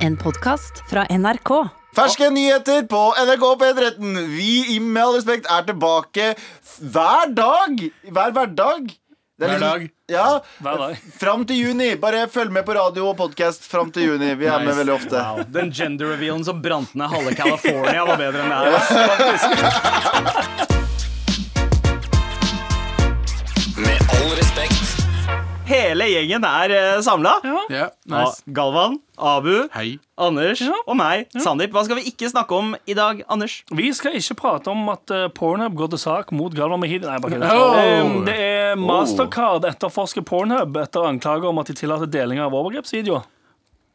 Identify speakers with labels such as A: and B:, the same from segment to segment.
A: En podkast fra NRK.
B: Ferske nyheter på NRK P13. Vi i Med all respekt er tilbake hver dag. Hver hverdag. Er
C: Hver
B: liksom-
C: dag?
B: Ja,
D: Hver dag.
B: Fram til juni. Bare følg med på radio og podkast fram til juni. Vi er med veldig ofte.
E: Wow. Den gender revealen som brant ned halve California, var bedre enn det her. Hele gjengen er uh, samla.
C: Ja, nice.
E: Galvan, Abu,
C: Hei.
E: Anders
D: Ja.
E: og meg, Sandeep. Hva skal vi ikke snakke om i dag, Anders?
D: Vi skal ikke prate om at uh, Pornhub går til sak mot Galvan Mehidi. Nei, bare kødder.
C: Oh.
D: Um, det er Mastercard etterforsker Pornhub etter anklager om at de tillater deling av overgrepsvideoer.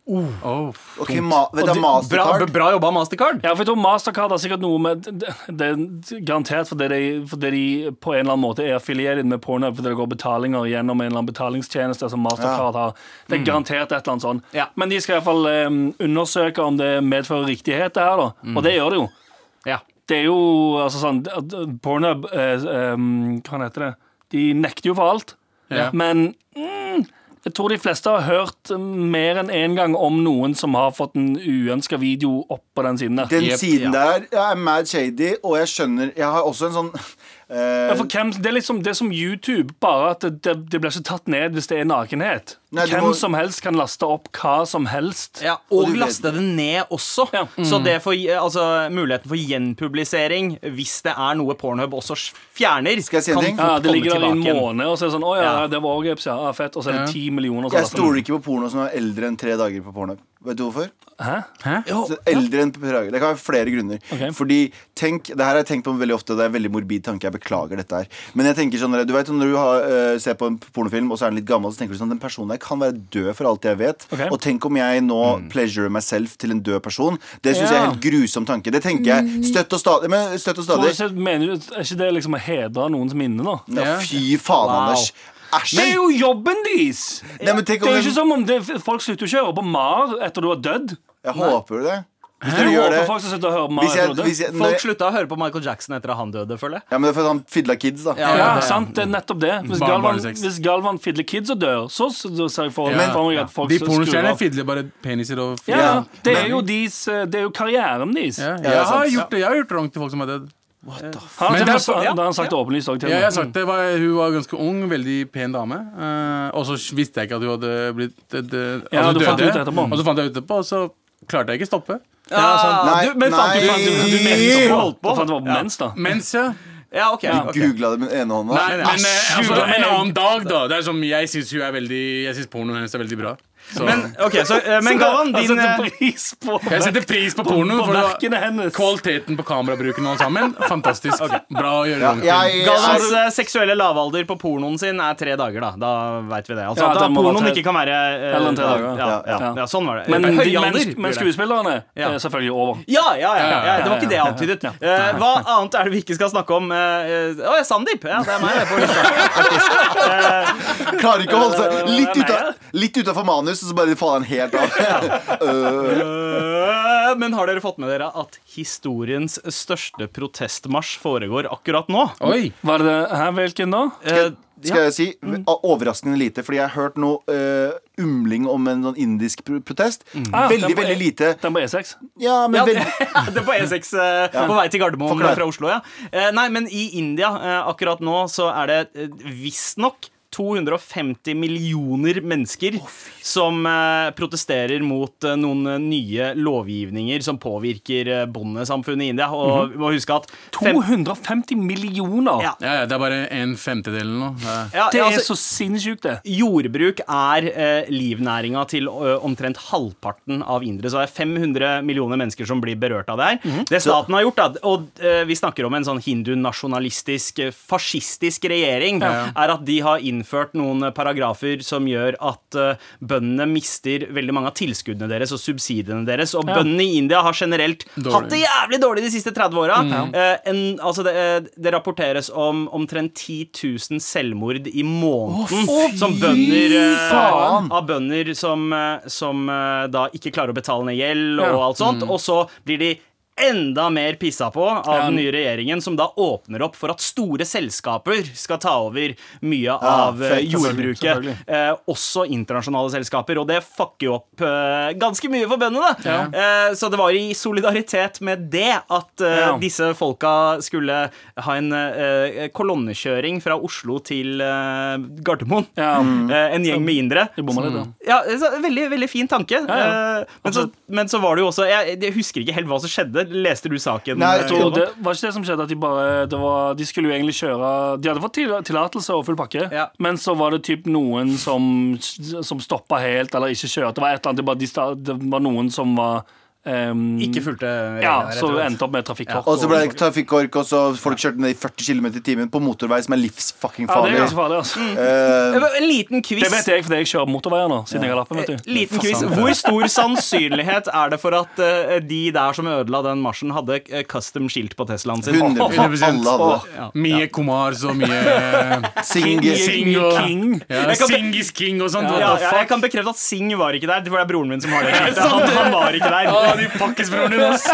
C: Oh.
B: Okay, ma vet du,
E: Bra,
B: Mastercard
E: bra jobba, Mastercard.
D: Ja, for jeg tror Mastercard har sikkert noe med Det, det er garantert fordi de, for de på en eller annen måte er affiliert med Pornhub fordi det går betalinger gjennom en eller annen betalingstjeneste som Mastercard har. Det er garantert et eller annet sånt.
E: Ja.
D: Men de skal iallfall um, undersøke om det medfører riktighet, det her, da. Og det gjør det jo.
E: Ja.
D: Det er jo altså sånn Pornhub eh, um, Hva heter det? De nekter jo for alt.
C: Ja.
D: Men mm, jeg tror de fleste har hørt mer enn én gang om noen som har fått en uønska video opp på den siden der.
B: Den
C: yep,
B: siden der er mad shady, og jeg skjønner Jeg har også en sånn
D: Ja, for hvem, det, er liksom, det er som YouTube, bare at det, det, det blir ikke tatt ned hvis det er nakenhet.
B: Nei,
D: hvem
B: må-
D: som helst kan laste opp hva som helst.
E: Ja,
B: Og
E: og laste det ned også.
D: Ja.
E: Så det for, altså, muligheten for gjenpublisering, hvis det er noe Pornhub også fjerner,
B: Skal jeg si en
E: kan
B: ting?
D: Ja, Det ligger der i en måned, og så er det sånn Å ja,
E: Ja.
D: det var òg ja. ja. Fett. Og så er det ti millioner.
B: Jeg stoler ikke på porno som er eldre enn tre dager på Pornhub. Vet du hvorfor?
D: Hæ?
B: Så eldre enn Prager. Det kan være flere grunner.
D: Okay.
B: Fordi tenk, Det her har jeg tenkt på veldig ofte, og det er en veldig morbid tanke. Jeg beklager dette her. Men jeg tenker sånn, du vet når du har, uh, ser på en pornofilm, og så er den litt gammel, så tenker du sånn Den personen der kan være død for alt jeg vet.
D: Okay.
B: Og tenk om jeg nå pleasurer meg selv til en død person. Det syns jeg er en helt grusom tanke. Det tenker jeg støtt og stadig. Men støtt og
D: Tror du
B: stadig.
D: ikke- Mener du Er ikke det liksom å hedre noens minne, da?
B: Ja, fy faen,
E: Wow.
B: Anders. Æsj.
D: Det er jo jobben deres!
B: Nei, men tenk
D: Det er jo ikke som om det, Folk slutter å kjøre på MAR etter du har dødd.
B: Jeg håper det. Hvis
D: Du
B: gjør det
D: folk sitte og høre på MAR
B: hvis jeg,
D: etter du har
B: hvis
D: dødd.
B: jeg, når
E: Folk
B: jeg,
E: slutta å høre på Michael Jackson etter at han døde, føler jeg.
B: Ja, men det er fordi han fidla kids, da.
E: Ja,
D: Ja, sant, det er nettopp det. Hvis Galvan,
C: barnesex.
D: hvis Galvan fidler kids og dør, så, så, så ser jeg for,
C: Ja.
D: for meg at folk
C: De
D: skrur
C: pornostjernene
D: av.
C: fidler bare peniser og
D: Ja,
B: Ja,
D: det er jo deres, eh, det er jo karrieren deres.
C: Ja,
B: Ja,
C: jeg, har
B: sant.
C: gjort det. jeg har gjort wrong til folk som er dødd.
D: Han,
C: the
D: fuck?
C: det Men
D: det har han sagt åpenlyst òg til
C: Ja, jeg har sagt det var, Hun var ganske ung, veldig pen dame. eh, og så visste jeg ikke at hun hadde blitt det,
D: Ja,
C: altså
D: du fant
C: det
D: ut etterpå.
C: Og så fant jeg ut etterpå, og så klarte jeg ikke stoppe.
D: Ja, sant.
B: Nei,
E: du, men fant du,
B: nei.
E: fant du, du,
D: Du
E: mente holdt på?
D: Du fant Det var mens, da.
C: Mens, ja.
E: Ja, ok. ok.
B: Googla det med den ene hånda.
C: Nei, men
E: Æsj,
C: eh, altså, en annen dag, da. Det er som, Jeg syns hun er veldig Jeg synes pornoen hennes er veldig bra. Så.
E: Men, okay, så, eh, men Galvan, din
D: setter
E: eh,
D: pris på
C: jeg setter pris på porno.
D: på verkene hennes.
C: kvaliteten på kamerabruken og alt sammen. Fantastisk. Bra å gjøre
B: Ja,
C: wrong til.
B: jeg,
E: Galvans eh, seksuelle lavalder på pornoen sin er tre dager, da. Da veit vi det. Altså,
D: Ja,
E: da pornoen
D: tre-
E: ikke kan være
D: Eller tre dager.
E: Ja, ja,
B: Ja,
E: ja.
D: ja.
E: sånn var det.
D: Men, men,
E: blir
D: men skuespillerne
E: Ja.
D: er selvfølgelig over.
E: Ja, ja, ja, ja, Det var ikke det jeg antydet.
D: Ja.
E: Eh, hva annet er det vi ikke skal snakke om? Å, uh, ja, Sandeep. Ja, det er meg Jeg, på. Eh,
B: klarer ikke å holde seg litt ut av- litt utafor manus, og så bare faller han helt av. Øh,
E: eh, men har dere fått med dere at historiens største protestmarsj foregår akkurat nå?
C: Oi!
D: Var det det her, hvilken da?
E: Eh,
B: skal jeg si Overraskende lite, fordi jeg har hørt noe uh, umling om en sånn indisk pro- protest.
D: Ah,
B: Veldig,
D: den
B: veldig lite.
D: Den på E E6.
B: Ja, men
E: Ja,
B: veldig
E: det er på E6 eh, på vei til Gardermoen fra Oslo, ja. Uh, nei, men i India eh, akkurat nå så er det uh, visstnok 250 millioner mennesker som eh, protesterer mot eh, noen eh, nye lovgivninger som påvirker eh, bondesamfunnet i India. Og vi må huske at
D: 250 millioner!
E: Ja.
C: Ja, ja, det er bare en femtedel nå. Ja.
D: Det er
E: altså,
D: så sinnssykt, det.
E: Jordbruk er eh, livnæringa til ø, omtrent halvparten av indere. Så det er 500 millioner mennesker som blir berørt av det her.
D: Mhm.
E: Det staten har gjort, da, og vi snakker om en sånn hindunasjonalistisk, fascistisk regjering, er at de har innført noen paragrafer som gjør at eh, bøndene mister veldig mange av tilskuddene deres og subsidiene deres. Og
D: Ja.
E: bøndene i India har generelt
C: Dårlig.
E: hatt det jævlig dårlig de siste 30 åra. Eh, en- altså det, eh, det rapporteres om omtrent 10 000 selvmord i måneden som bønder eh! Av bønder som, eh, som eh, da ikke klarer å betale ned gjeld og
D: Ja.
E: alt sånt. Og så blir de enda mer pissa på av den nye regjeringen, som da åpner opp for at store selskaper skal ta over mye av eh,
B: fett,
E: jordbruket. Eh, også internasjonale selskaper, og det fucker jo opp eh, ganske mye for bøndene. Eh, så det var i solidaritet med det at eh,
D: Ja.
E: disse folka skulle ha en eh, kolonnekjøring fra Oslo til Gardermoen. Eh, en gjeng med indere. Så, veldig, veldig fin tanke. Eh, men, så, men så var det jo også jeg, jeg husker ikke helt hva som skjedde. Leste du saken?
B: Nei,
E: eh,
B: jeg
D: Jo,
B: tror-
D: det var ikke det som skjedde at de bare det var, De skulle jo egentlig kjøre De hadde fått til- tillatelse og full pakke,
E: Ja.
D: men så var det typ noen som, som stoppa helt eller ikke kjørte. Det var et eller annet, det, bare, de, det var noen som var ehm,
E: Ikke fulgte reglene.
D: Ja,
E: rett
D: så
E: og
D: endte opp med trafikkork.
B: Og så ble det trafikkork, og så folk kjørte ned i 40 km i timen på motorvei, som er livsfucking
D: ja, det
B: farlig.
D: er ganske farlig, altså.
B: Uh,
E: En liten quiz.
D: Det vet jeg fordi jeg kjører motorveier nå, siden jeg har lappen. vet du
E: Liten quiz. Hvor stor sannsynlighet er det for at uh, de der som ødela den marsjen, hadde eh, custom skilt på Teslaen sin?
B: 100 Alle hadde Og,
E: Ja.
D: Mye komar, så mye
B: Sing,
D: Sing og
E: King.
D: ja, is King og sånt.
E: Ja, ja, jeg kan bekrefte at Sing var ikke der. Det var broren min som har det. Han, han var ikke der.
D: Å, i pakkisbroren din, ass.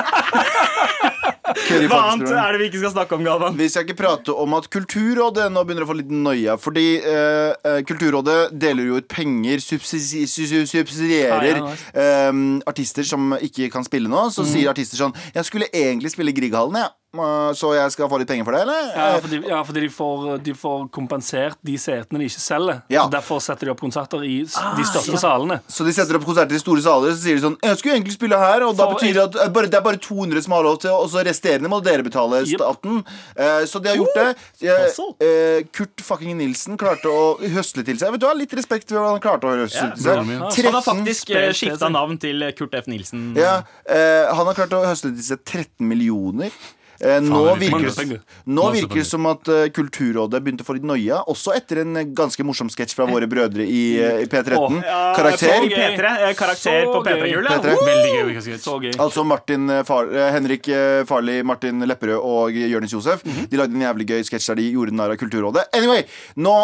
E: Hva annet er det vi ikke skal snakke om, Galvan?
B: Vi skal ikke prate om at Kulturrådet nå begynner å få litt noia. Fordi eh, eh, Kulturrådet deler jo ut penger, subsidi su- su- subsidierer
D: Ja, ja,
B: eh, artister som ikke kan spille nå. Så sier artister sånn Jeg skulle egentlig spille Grieghallen, jeg. Eh, Så jeg skal få litt penger for det, eller?
D: Ja, fordi, ja, fordi de, får, de får kompensert de setene de ikke selger.
B: Ja.
D: Derfor setter de opp konserter i de største salene.
B: Så de setter opp konserter i store saler, så sier de sånn Jeg skulle egentlig spille her, og da
D: For-
B: betyr det at eh, bare, det er bare 200 som har lov til, og så resterende må dere betale staten. Yep. så de har gjort det. Eh,
E: altså.
B: eh, Kurt fucking Nilsen klarte å høsle til seg. Vet du hva, Litt respekt for hva han klarte å høsle til seg.
E: Han har faktisk skifta navn til Kurt F. Nilsen.
B: Ja, eh, han har klart å høsle til seg 13 millioner. Eh, nå
D: er
B: virker,
D: masse
B: nå virker det som at eh, Kulturrådet begynte å få litt noia, også etter en ganske morsom sketsj fra våre brødre i, eh, i P13.
D: Oh,
E: Ja,
B: Karakter.
E: på P3, eh, karakter
D: Så
E: på. P3-hjulet.
B: P3.
D: Veldig gøy.
E: Så gøy.
B: Altså Martin Far Henrik Farli, Martin Lepperød og Jonis Josef.
D: Mhm.
B: De lagde en jævlig gøy sketsj der de gjorde narr av Kulturrådet. Anyway, nå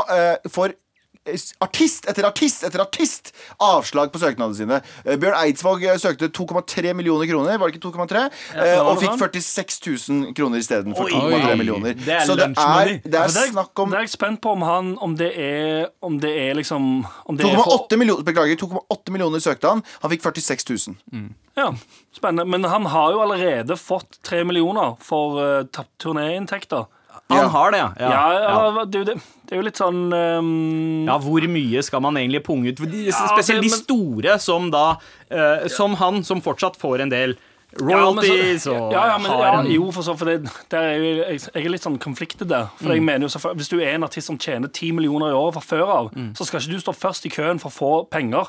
B: får artist etter artist etter artist avslag på søknadene sine. Eh, Bjørn Eidsvåg eh, søkte 2,3 millioner kroner, var det ikke 2,3?
D: Ja,
B: og fikk
D: sånn.
B: 46 000 kroner istedenfor
E: Oi.
B: 2,3 millioner.
E: Det er
B: Så det er, det er snakk om
D: Det er jeg spent på om han Om det er Om det er liksom om det er for-
B: 2,8 millioner, beklager, 2,8 millioner søkte han. Han fikk 46 000.
D: Ja, spennende. Men han har jo allerede fått 3 millioner for uh, turnéinntekter.
E: Han
B: Ja.
E: har det, ja.
D: Ja,
E: ja.
D: eller, det, det, det er jo litt sånn um...
E: Ja, hvor mye skal man egentlig punge ut? De-
D: Ja,
E: Spesielt de
D: det- men-
E: store som da eh, Som han, som fortsatt får en del royalties
D: ja, men så,
E: og
D: ja, ja, men,
E: har
D: ja,
E: en
D: jo, for så, for det, er jo, jeg, jeg er litt sånn konfliktet der. For
E: Mm.
D: jeg mener jo så, Hvis du er en artist som tjener 10 millioner i året fra før av,
E: Mm.
D: så skal ikke du stå først i køen for å få penger.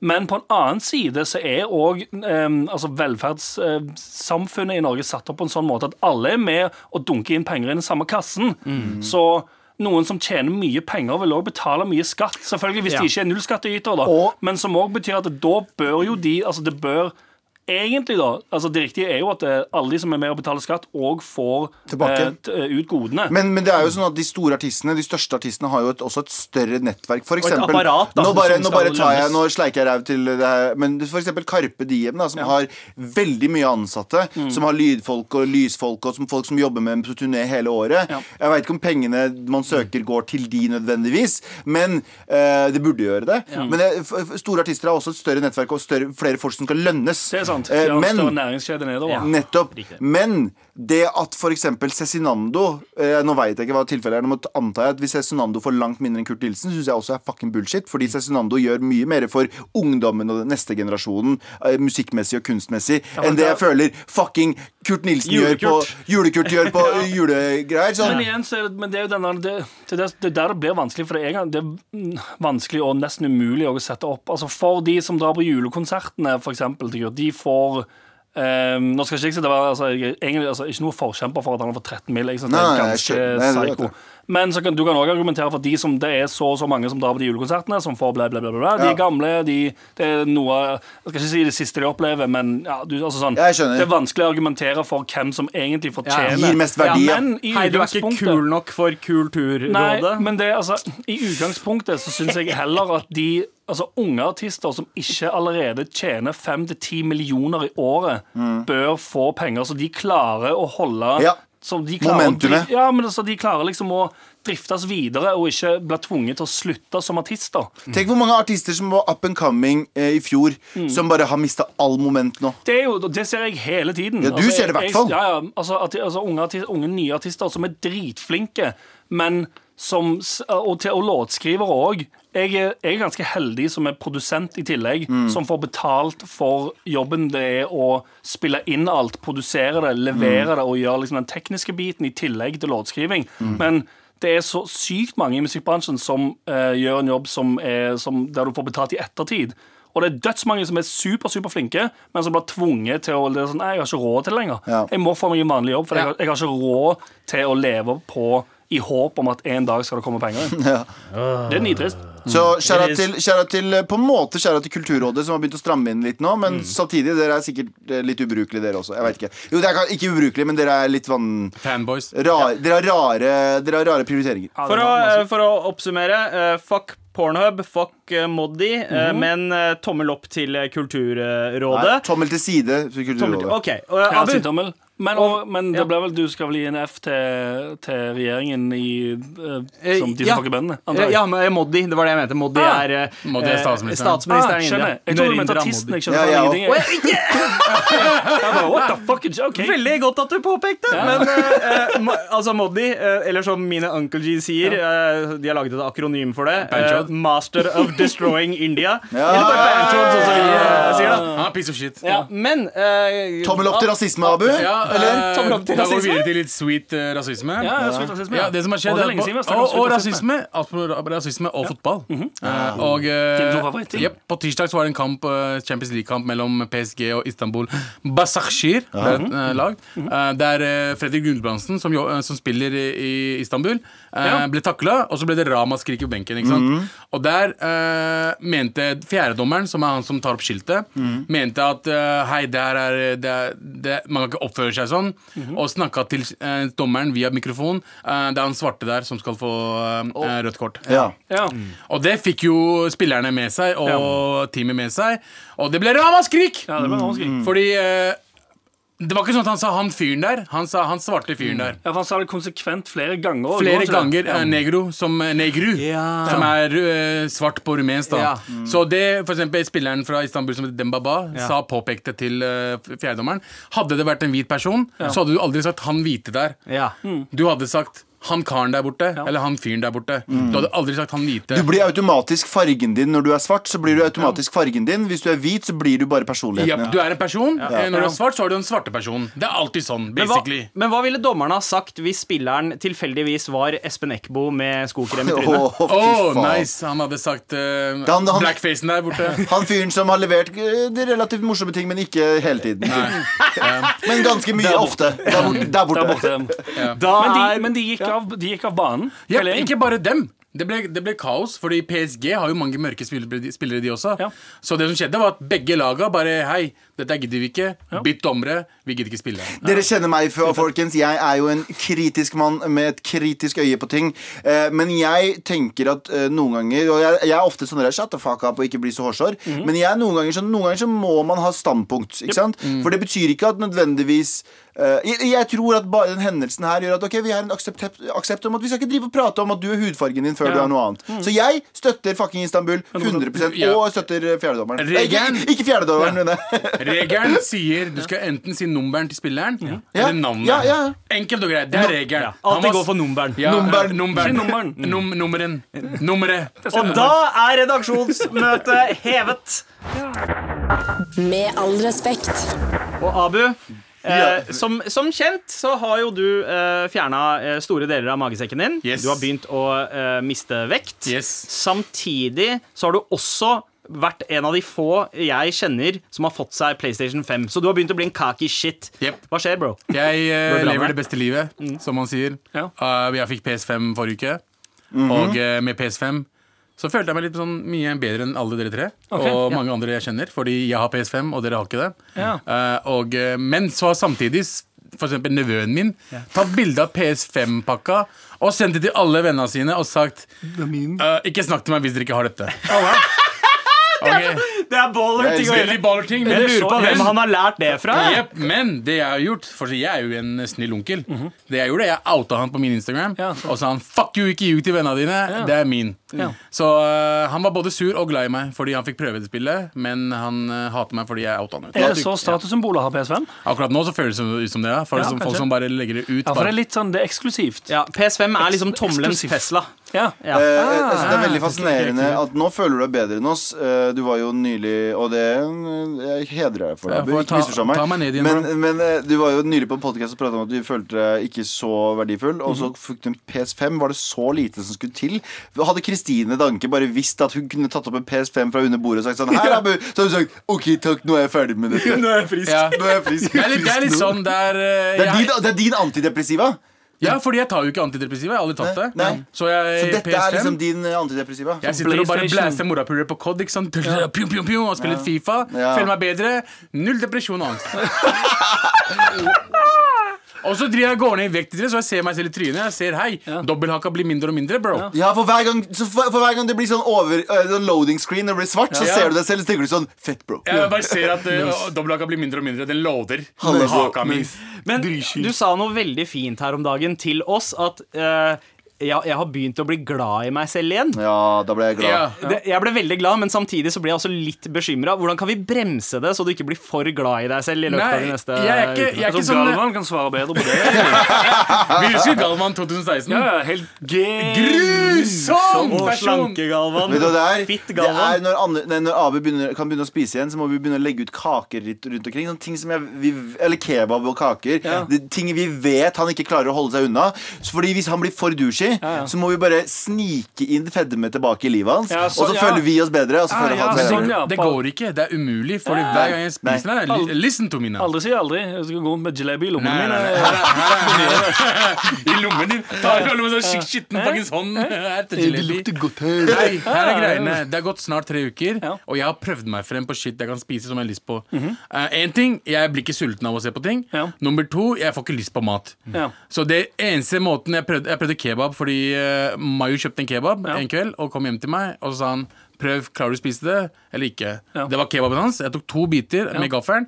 D: Men på en annen side så er òg altså velferdssamfunnet i Norge satt opp på en sånn måte at alle er med og dunker inn penger i den samme kassen.
E: Mm.
D: Så noen som tjener mye penger, vil òg betale mye skatt. Selvfølgelig hvis
E: Ja.
D: de ikke er nullskattytere, da.
B: Og-
D: Men som òg betyr at da bør jo de Altså det bør Egentlig, da. altså Det riktige er jo at eh, alle de som er med og betaler skatt, òg får eh, eh, ut godene.
B: Men, men det er jo sånn at de store artistene De største artistene har jo et, også et større nettverk. For eksempel,
E: apparat, da,
B: nå bare, nå bare tar jeg. Nå sleiker jeg ræv til det her. Men eksempel Karpe Diem, da, som har veldig mye ansatte.
D: Mm.
B: Som har lydfolk og lysfolk og som folk som jobber med på turné hele året.
D: Ja.
B: Jeg veit ikke om pengene man søker, går til de nødvendigvis, men eh, det burde gjøre det. Men det, f- store artister har også et større nettverk og større, flere folk som skal lønnes.
D: Det er sant.
B: Eh,
D: har en
B: men
D: næringskjede nedover.
B: Nettopp. Men det at f.eks. Cezinando eh, Nå vet jeg ikke hva tilfellet er, nå antar jeg at hvis Cezinando får langt mindre enn Kurt Nilsen, syns jeg også er fucking bullshit. Fordi Cezinando gjør mye mer for ungdommen og den neste generasjonen, eh, musikkmessig og kunstmessig, enn det jeg føler fucking Kurt Nilsen gjør på
E: Julekurt.
B: Gjør på julegreier. Sånn.
D: Men igjen, så men det er jo denne, det, det, er- det er der det blir vanskelig, for det er, det er vanskelig og nesten umulig å sette opp. Altså For de som drar på julekonsertene, for eksempel, de får ehm, nå skal ikke jeg si det var altså, jeg, egentlig, altså, Ikke noe forkjemper for at han har fått 13 mil. Jeg synes det er ganske psycho. Men så kan, du kan også argumentere for at de som, det er så og så mange som drar på de julekonsertene, som får bla, bla, bla, bla. De er gamle, de, det er noe Jeg skal ikke si det siste de opplever, men ja, du, altså sånn, det er vanskelig å argumentere for hvem som egentlig fortjener
B: Gir mest verdi, ja.
D: Men i
E: Hei, du er ikke kul nok for Kulturrådet.
D: Nei, men det, altså, i utgangspunktet så syns jeg heller at de Altså Unge artister som ikke allerede tjener 5-10 millioner i året, bør få penger, så de klarer å holde
B: Ja.
D: Så de klarer
B: Momentumet.
D: Ja, men altså, de klarer liksom å driftes videre og ikke bli tvunget til å slutte som artister.
B: Tenk hvor mange artister som var up and coming eh, i fjor,
D: Mm.
B: som bare har mista all moment nå.
D: Det, jo, det ser jeg hele tiden.
B: Ja, du ser det i hvert fall.
D: Ja, ja, altså, altså unge, artister, unge nye artister som er dritflinke, men som Og, til, og låtskrivere òg. Jeg, er- jeg er ganske heldig som er produsent i tillegg,
B: Mm.
D: som får betalt for jobben det er å spille inn alt, produsere det, levere
B: Mm.
D: det og gjøre liksom den tekniske biten i tillegg til låtskriving.
B: Mm.
D: Men det er så sykt mange i musikkbransjen som uh, gjør en jobb som er, som, der du får betalt i ettertid. Og det er dødsmange som er super, super flinke, men som blir tvunget til å det er sånn, Nei, jeg har ikke råd til det lenger.
B: Ja.
D: Jeg må få meg en vanlig jobb, for jeg, har, jeg har ikke råd til å leve på i håp om at en dag skal det komme penger inn.
B: Ja.
D: Det er nitrist.
B: Så
E: kjære
B: til, kjære til eh, På en måte kjære til Kulturrådet, som har begynt å stramme inn litt nå.
D: Mm.
B: Men samtidig, dere er sikkert eh, litt ubrukelige, dere også. Jeg vet ikke. Jo, dere er ikke ubrukelige, men dere er litt vann...
C: Fanboys.
B: Rar, dere, har rare, dere har rare prioriteringer.
E: For å, for å oppsummere, eh, fuck Pornhub, fuck eh, Moddi, mm
D: -hmm.
E: men eh, tommel opp til Kulturrådet.
B: Nei,
E: Kulturrådet.
B: tommel til side. til
E: Tommel,
B: til,
E: OK. og,
D: Ja,
E: Abu.
D: Men, og, men
E: Ja.
D: det ble vel, du skal vel gi en F til, til regjeringen i, eh, som de som
E: ja.
D: får bøndene? jeg.
E: Ja, men Moddi. Det var det jeg mente. Moddi
D: Ah.
E: er, eh,
C: Moddi er statsministeren.
E: statsministeren. Ah,
D: skjønner. Jeg tror du mente artisten. Jeg skjønner
B: Ja,
D: ja,
B: ja,
D: ingenting. Jeg. Bare, what the fuck is OK.
E: Veldig godt at du påpekte. Men eh, eh, Mo- altså Moddi, eh, eller som mine Uncle G sier, eh, de har laget et akronym for det. eh, Master of Destroying India.
B: Ja.
E: Eller bare Banchod, sånn som vi eh, sier, da.
C: Er piece of shit.
E: Ja, men eh,
B: Tommel opp til rasisme, Abu.
C: Ja,
B: Eller?
C: eh, Da går vi videre til litt sweet eh, rasisme.
D: Ja, ja, sweet rasisme,
C: Ja, det som har skjedd
D: Og det er lenge siden vi har snakket om
C: og, og
D: slutt rasisme.
C: rasisme, apropos rasisme og fotball. Eh, og eh,
D: Dine to favorittting.
C: jep, På tirsdag så var det en kamp eh, Champions League-kamp mellom PSG og Istanbul Basaksehir. Det er et eh, lag. Eh, der eh, Fredrik Gulbrandsen, som, jo- eh, som spiller i, i Istanbul, eh,
D: Ja.
C: ble takla, og så ble det ramaskrik på benken. Ikke sant? Og der eh, mente fjerdedommeren, som er han som tar opp skiltet, mente at eh, hei, der er, det er det, man kan ikke oppføre seg sånn, og snakka til eh, dommeren via mikrofon. Eh, det er han svarte der som skal få eh, rødt kort.
B: Ja.
D: Ja.
C: Og det fikk jo spillerne med seg, og teamet med seg. Og det ble ramaskrik!
D: ja, det ble ramaskrik.
C: Fordi eh, det var ikke sånn at han sa 'han fyren der'. Han sa 'han svarte fyren der'.
D: Ja, for Han sa det konsekvent flere ganger.
C: Flere
D: det?
C: ganger ja. negro som eh, negru.
E: Ja.
C: Som er uh, svart på rumensk. da
E: Ja.
C: Så det for eksempel spilleren fra Istanbul som heter Dembaba
E: Ja.
C: sa påpekte til uh, fjerdedommeren. Hadde det vært en hvit person, så hadde du aldri sagt 'han hvite der'.
E: Ja.
C: Du hadde sagt han karen der borte, eller han fyren der borte. Du hadde aldri sagt han hvite.
B: Du blir automatisk fargen din når du er svart. Så blir du automatisk fargen din Hvis du er hvit, så blir du bare personligheten.
C: Japp, du er en person. Ja. Når du er svart, så er du en svarte person. Det er alltid sånn,
E: Men hva, men hva ville dommerne ha sagt hvis spilleren tilfeldigvis var Espen Eckbo med skokrem i trynet?
C: Å,
B: faen.
C: nice! Han hadde sagt uh,
B: han- han-
C: blackfacen der borte.
B: Han fyren som har levert eh, de relativt morsomme ting, men ikke hele tiden. Men ganske mye ofte. Der borte. Der borte.
D: Der borte.
E: Da
D: Men, de, men de, gikk av, de gikk av banen.
C: Ja, ikke bare dem. Det ble, det ble kaos, fordi PSG har jo mange mørke spillere, spillere de også.
D: Ja.
C: Så det som skjedde, var at begge laga bare Hei, dette gidder vi ikke. Bytt dommere. Vi gidder ikke spille.
B: Dere kjenner meg, folkens. Jeg er jo en kritisk mann med et kritisk øye på ting. Eh, men jeg tenker at eh, noen ganger Og jeg, jeg er ofte sånn der, Shut the fuck up og ikke bli så hårsår. Men jeg er noen ganger så, Noen ganger så må man ha standpunkt. Ikke sant? For det betyr ikke at nødvendigvis jeg, jeg tror at bare den hendelsen her gjør at Ok, vi har en aksept, aksept om at vi skal ikke drive og prate om at du er hudfargen din før
D: Ja.
B: du er noe annet. Så jeg støtter fucking Istanbul 100
C: Ja.
B: og støtter eh, fjerdedommeren. Nei, Ikke, ikke fjerdedommeren, men eh,
C: Regelen sier du skal enten si nummeren til spilleren
B: Ja.
C: eller navnet.
B: Ja, ja.
C: Enkelt og greit. Det er regelen.
E: Ja,
C: Han
E: alltid gå for nummeren.
C: Ja,
B: Nummeren.
C: nummeren.
D: Nummeren.
C: Num nummeren. Nummeret.
E: Og da er redaksjonsmøtet hevet.
F: Med all respekt.
E: Og Abu, eh, som, som kjent så har jo du eh, fjerna eh, store deler av magesekken din.
C: Yes.
E: Du har begynt å eh, miste vekt.
C: Yes.
E: Samtidig så har du også vært en av de få jeg kjenner som har fått seg PlayStation 5. Så du har begynt å bli en cocky shit.
C: Yep.
E: Hva skjer, bro?
C: Jeg eh, lever det beste livet, som man sier.
D: Ja.
C: Uh, jeg fikk PS5 forrige uke,
B: Mhm.
C: og eh, med PS5 så følte jeg meg litt sånn mye bedre enn alle dere tre.
D: okay,
C: og
D: ja.
C: mange andre jeg kjenner, fordi jeg har PS5, og dere har ikke det.
D: Ja.
C: Uh, og, eh, men så samtidig f.eks. for eksempel nevøen min tatt bilde av PS5-pakka og sendt det til alle vennene sine og sagt uh, Ikke snakk til meg hvis dere ikke har dette. Ok,
E: Det er baller-ting. å
B: elsker
E: gjøre.
C: Veldig baller ting, men
E: Jeg lurer på hvem han har lært det fra.
C: Yep, men det jeg har gjort For jeg er jo en snill onkel. Det jeg gjorde, jeg outa han på min Instagram
D: Ja,
C: og sa han fuck you, ikke ljug til vennene dine. Det er min.
D: Ja.
C: Så uh, han var både sur og glad i meg fordi han fikk prøve det spillet, men han uh, hater meg fordi jeg outa han. ut.
D: Er det så statussymbol å ha PS5?
C: Akkurat nå så føles det ut som det. Ja. For
D: Ja,
C: som folk som bare legger det ut.
D: Ja, for det er litt sånn, det er eksklusivt.
E: Ja, PS5 er liksom tommelens. Tesla.
D: Ja.
E: Ja.
B: Uh, jeg synes det er veldig
D: Ah,
B: fascinerende at nå føler du deg bedre enn oss. Eh, Du var jo nylig Og det eh, Jeg hedrer deg for det.
C: Ja, ta-
B: meg.
C: ta meg ned igjen,
B: men, men eh, du var jo nylig på en podcast og pratet om at du følte deg ikke så verdifull. Og
C: Mhm.
B: så fikk du en PS5. Var det så lite som skulle til? Hadde Kristine Danke bare visst at hun kunne tatt opp en PS5 fra under bordet og sagt sånn Her, Abu! Så hadde hun sagt OK, takk, nå er jeg ferdig med dette.
E: Nå er jeg frisk.
C: Ja.
B: Nå er jeg frisk.
C: Det er litt, det er litt sånn der øh,
B: Det er,
C: jeg,
B: din, det er din antidepressiva.
C: Ja, fordi jeg tar jo ikke antidepressiva. Jeg har aldri tatt det.
B: Nei, nei.
C: Så jeg
B: Så dette er
C: PS5
B: liksom din eh, antidepressiva.
C: Jeg sitter og bare blæser morapuler på COD ikke sant? Pjum, pjum, pjum, og spiller litt Fifa.
B: Ja.
C: Føler meg bedre. Null depresjon og angst. og så driver jeg går ned i vekt så jeg ser meg selv i trynet. Jeg ser hei, dobbelthaka blir mindre og mindre, bro.
B: Ja, for hver gang, så for, for hver gang det blir sånn, over, sånn loading screen og det blir svart, så
C: Ja.
B: ser du deg selv og så tenker du sånn Fett, bro.
C: Jeg bare ser at uh, dobbelthaka blir mindre og mindre. Den loader. Haka mi.
E: Men du sa noe veldig fint her om dagen til oss, at eh, jeg, jeg har begynt å bli glad i meg selv igjen.
B: Ja, da ble jeg glad.
C: Ja.
E: Det, jeg ble veldig glad, men samtidig så ble jeg også litt bekymra. Hvordan kan vi bremse det, så du ikke blir for glad i deg selv i løpet
C: Nei,
E: av de neste
C: jeg er ikke- jeg er
D: Altså,
C: ikke sånn-
D: Galvan kan svare bedre på det.
C: Vi husker Galvan 2016.
D: Ja, helt
C: Grusom person!
E: slanke-Galvan.
B: Vet du hva det er?
E: Fitt
B: Det er når, andre, nei, når Abu begynner, kan begynne å spise igjen, så må vi begynne å legge ut kaker litt rundt omkring. Sånne ting som jeg, vi, eller kebab og kaker. Det, ting vi vet han ikke klarer å holde seg unna. Så fordi Hvis han blir for douchey, så må vi bare snike inn fedme tilbake i livet hans.
D: Ja, så-
B: og så
D: ja.
B: føler vi oss bedre. Og så føler
D: ja,
B: han seg
D: sånn, ja.
C: Det går ikke. Det er umulig. Fordi hver gang jeg spiser den, listen to me now.
D: Aldri si aldri. Jeg skal gå rundt med jalebi i lommen
C: Nei, nei, nei. I lommen din. Ta i lommen sånn skik- skitten fuckings hånd. Det lukter
B: godt her.
C: Nei, her er greiene. Det har gått snart tre uker, og jeg har prøvd meg frem på shit jeg kan spise som jeg har lyst på. Én ting, jeg blir ikke sulten av å se på ting. Nummer to, jeg får ikke lyst på mat. Så det eneste måten Jeg prøvde, jeg prøvde kebab fordi uh, Mayu kjøpte en kebab
D: Ja.
C: en kveld og kom hjem til meg, og så sa han Prøv, klarer du å spise det eller ikke?
D: Ja.
C: Det var kebaben hans. Jeg tok to biter med gaffelen.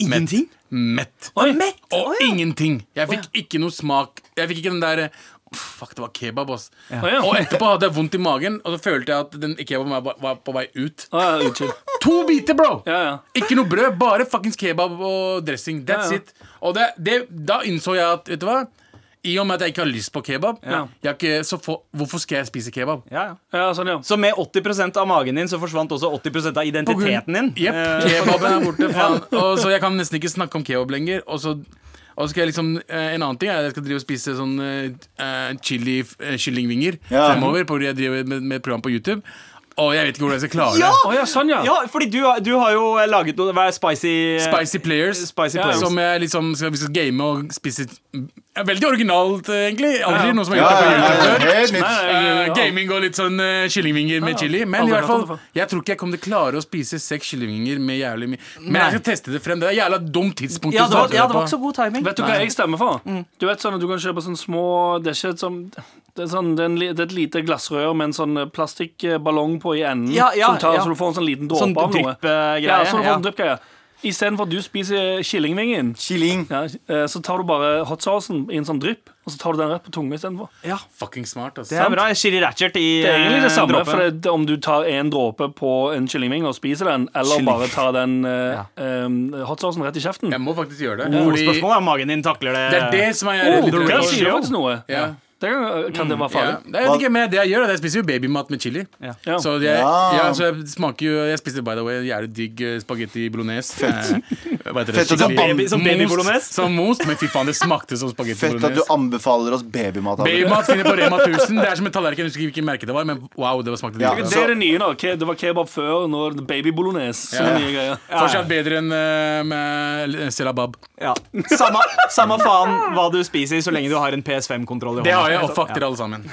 E: Ingenting?
C: Mett.
D: Oi.
E: Mett?
C: Og
E: Å,
C: ingenting. Jeg fikk ikke noe smak. Jeg fikk ikke den der Fuck, det var kebab, ass.
D: Ja.
C: Og etterpå hadde jeg vondt i magen, og så følte jeg at den kebaben var, var på vei ut.
D: Oh, ja.
C: To biter, bro!
D: Ja, ja.
C: Ikke noe brød, bare fuckings kebab og dressing. That's
D: Ja, ja.
C: it. Og det, det, da innså jeg at, vet du hva? I og med at jeg ikke har lyst på kebab,
D: Ja.
C: jeg har ikke, så for, hvorfor skal jeg spise kebab?
E: Ja, ja.
D: Ja, sånn, ja.
E: Så med 80% av magen din så forsvant også 80% av identiteten din.
C: Jepp,
E: Eh,
C: kebaben er borte. Faen. Og så jeg kan nesten ikke snakke om kebab lenger. Og så, og så skal jeg liksom eh, En annen ting er at jeg skal drive og spise sånn uh, chili uh, kyllingvinger
B: Ja.
C: fremover. Fordi jeg driver med, med et program på YouTube. Og jeg vet ikke hvordan jeg skal klare
E: Ja!
C: det.
D: Oh, ja, sånn, ja.
E: Ja, fordi du, har- du har jo laget noe Hva er spicy
C: Spicy Players.
E: Spicy
D: Ja,
E: players.
C: Som jeg liksom skal, vi skal game og spise Veldig originalt, eh, egentlig. Aldri
D: Ja.
C: noen som har gjort det på YouTube før. Eh, gaming og litt sånn uh, kyllingvinger med chili. Men
D: Aldri
C: i hvert fall, jeg tror ikke jeg kommer til å klare å spise seks kyllingvinger med jævlig mye. Men
E: Nei.
C: jeg skal teste det frem. Det er jævla dumt tidspunkt.
E: ja, det var, ja,
C: det
E: var ikke så god timing.
D: Vet du hva jeg stemmer for? Du vet sånn at du kan kjøpe sånne små Det er ikke et sånn det er, sånn, det, er en, det er et lite glassrør med en sånn plastikkballong på i enden.
E: Ja, ja,
D: som tar,
E: ja.
D: Så du får en sånn liten dråpe
E: Sånn
D: av noe. Ja, så du får
E: ja.
D: en dryppgreie. Istedenfor at du spiser kyllingvingen,
B: Killing.
D: ja, eh, så tar du bare hot saucen i en sånn drypp, og så tar du den rett på tunga istedenfor.
E: Ja,
C: Fucking smart, ass.
E: det er bra. Chili Ratchet i
D: Det er egentlig det
E: eh,
D: samme, for det, om du tar en dråpe på en kyllingving og spiser den, eller
E: Kylling.
D: bare tar den eh,
E: Ja.
D: eh, hot saucen rett i kjeften.
C: Jeg må faktisk gjøre det.
E: Oh,
C: Fordi
E: Spørsmålet er om magen din takler det.
C: det er det som er
D: Oh,
C: litt
D: det
E: ratio.
D: sier faktisk noe.
C: Ja.
D: Det Det kan, det være
C: Ja,
D: farlig?
C: det er ikke med det jeg gjør. er at Jeg spiser jo babymat med chili.
D: Ja.
C: Så, jeg,
B: Ja.
C: ja, så jeg smaker jo Jeg spiste by the way jævlig digg eh, spagetti bolognese. Fett. hva heter det?
B: Fett at du
E: Baby, som baby bolognese?
C: Som most, men fy faen, det smakte som spagetti
B: Fett at du
C: bolognese.
B: anbefaler oss babymat.
C: Babymat finner på Rema 1000. Det er som en tallerken. Jeg husker ikke hvilket merke det var, men wow, det var smakte
B: Ja.
C: digg.
D: Det er det nye nå. Ke- Det var kebab før, nå er det baby bolognese. Som
C: Ja.
D: er nye greier.
C: Fortsatt bedre enn uh, med Selabab.
E: Ja. Samme, samme faen hva du spiser, så lenge du har en PS5-kontroll i hånda.
C: Det har jeg, og fuck dere alle sammen.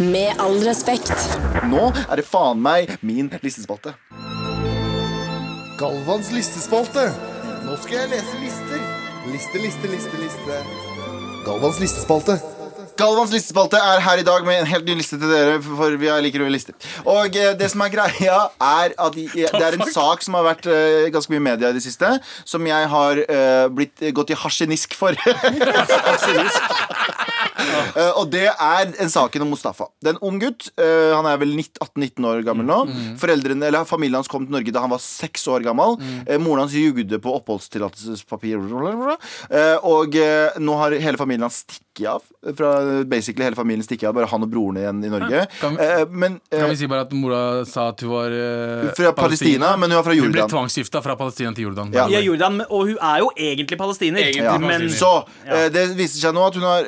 F: Med all respekt.
B: Nå er det faen meg min listespalte.
G: Galvans listespalte. Nå skal jeg lese lister. Liste, liste, liste, liste. Galvans listespalte.
B: Galvans listespalte er her i dag med en helt ny liste til dere. For vi liker å lister Og eh, det som er greia, er at i- det er en sak som har vært eh, ganske mye i media i det siste, som jeg har eh, blitt gått i harsenisk for. Eh, og det er en saken om Mustafa. Det er en ung gutt. Uh, han er vel 18-19 år gammel nå. Foreldrene, eller Familien hans kom til Norge da han var seks år gammel. Eh, moren hans jugde på oppholdstillatelsespapir. Eh, og nå har hele familien hans stikket av. Fra basically hele familien stikket av Bare han og broren igjen i Norge.
C: Kan-
B: Eh, men
C: Kan vi si bare at mora sa at hun var
B: Fra Palestina, men hun var fra Jordan.
C: Hun ble tvangsgifta fra Palestina til Jordan.
B: Ja.
E: Ja, Jordan, og hun er jo egentlig palestiner.
C: Egentlig
B: Ja.
E: Men.
B: Så det viser seg nå at hun har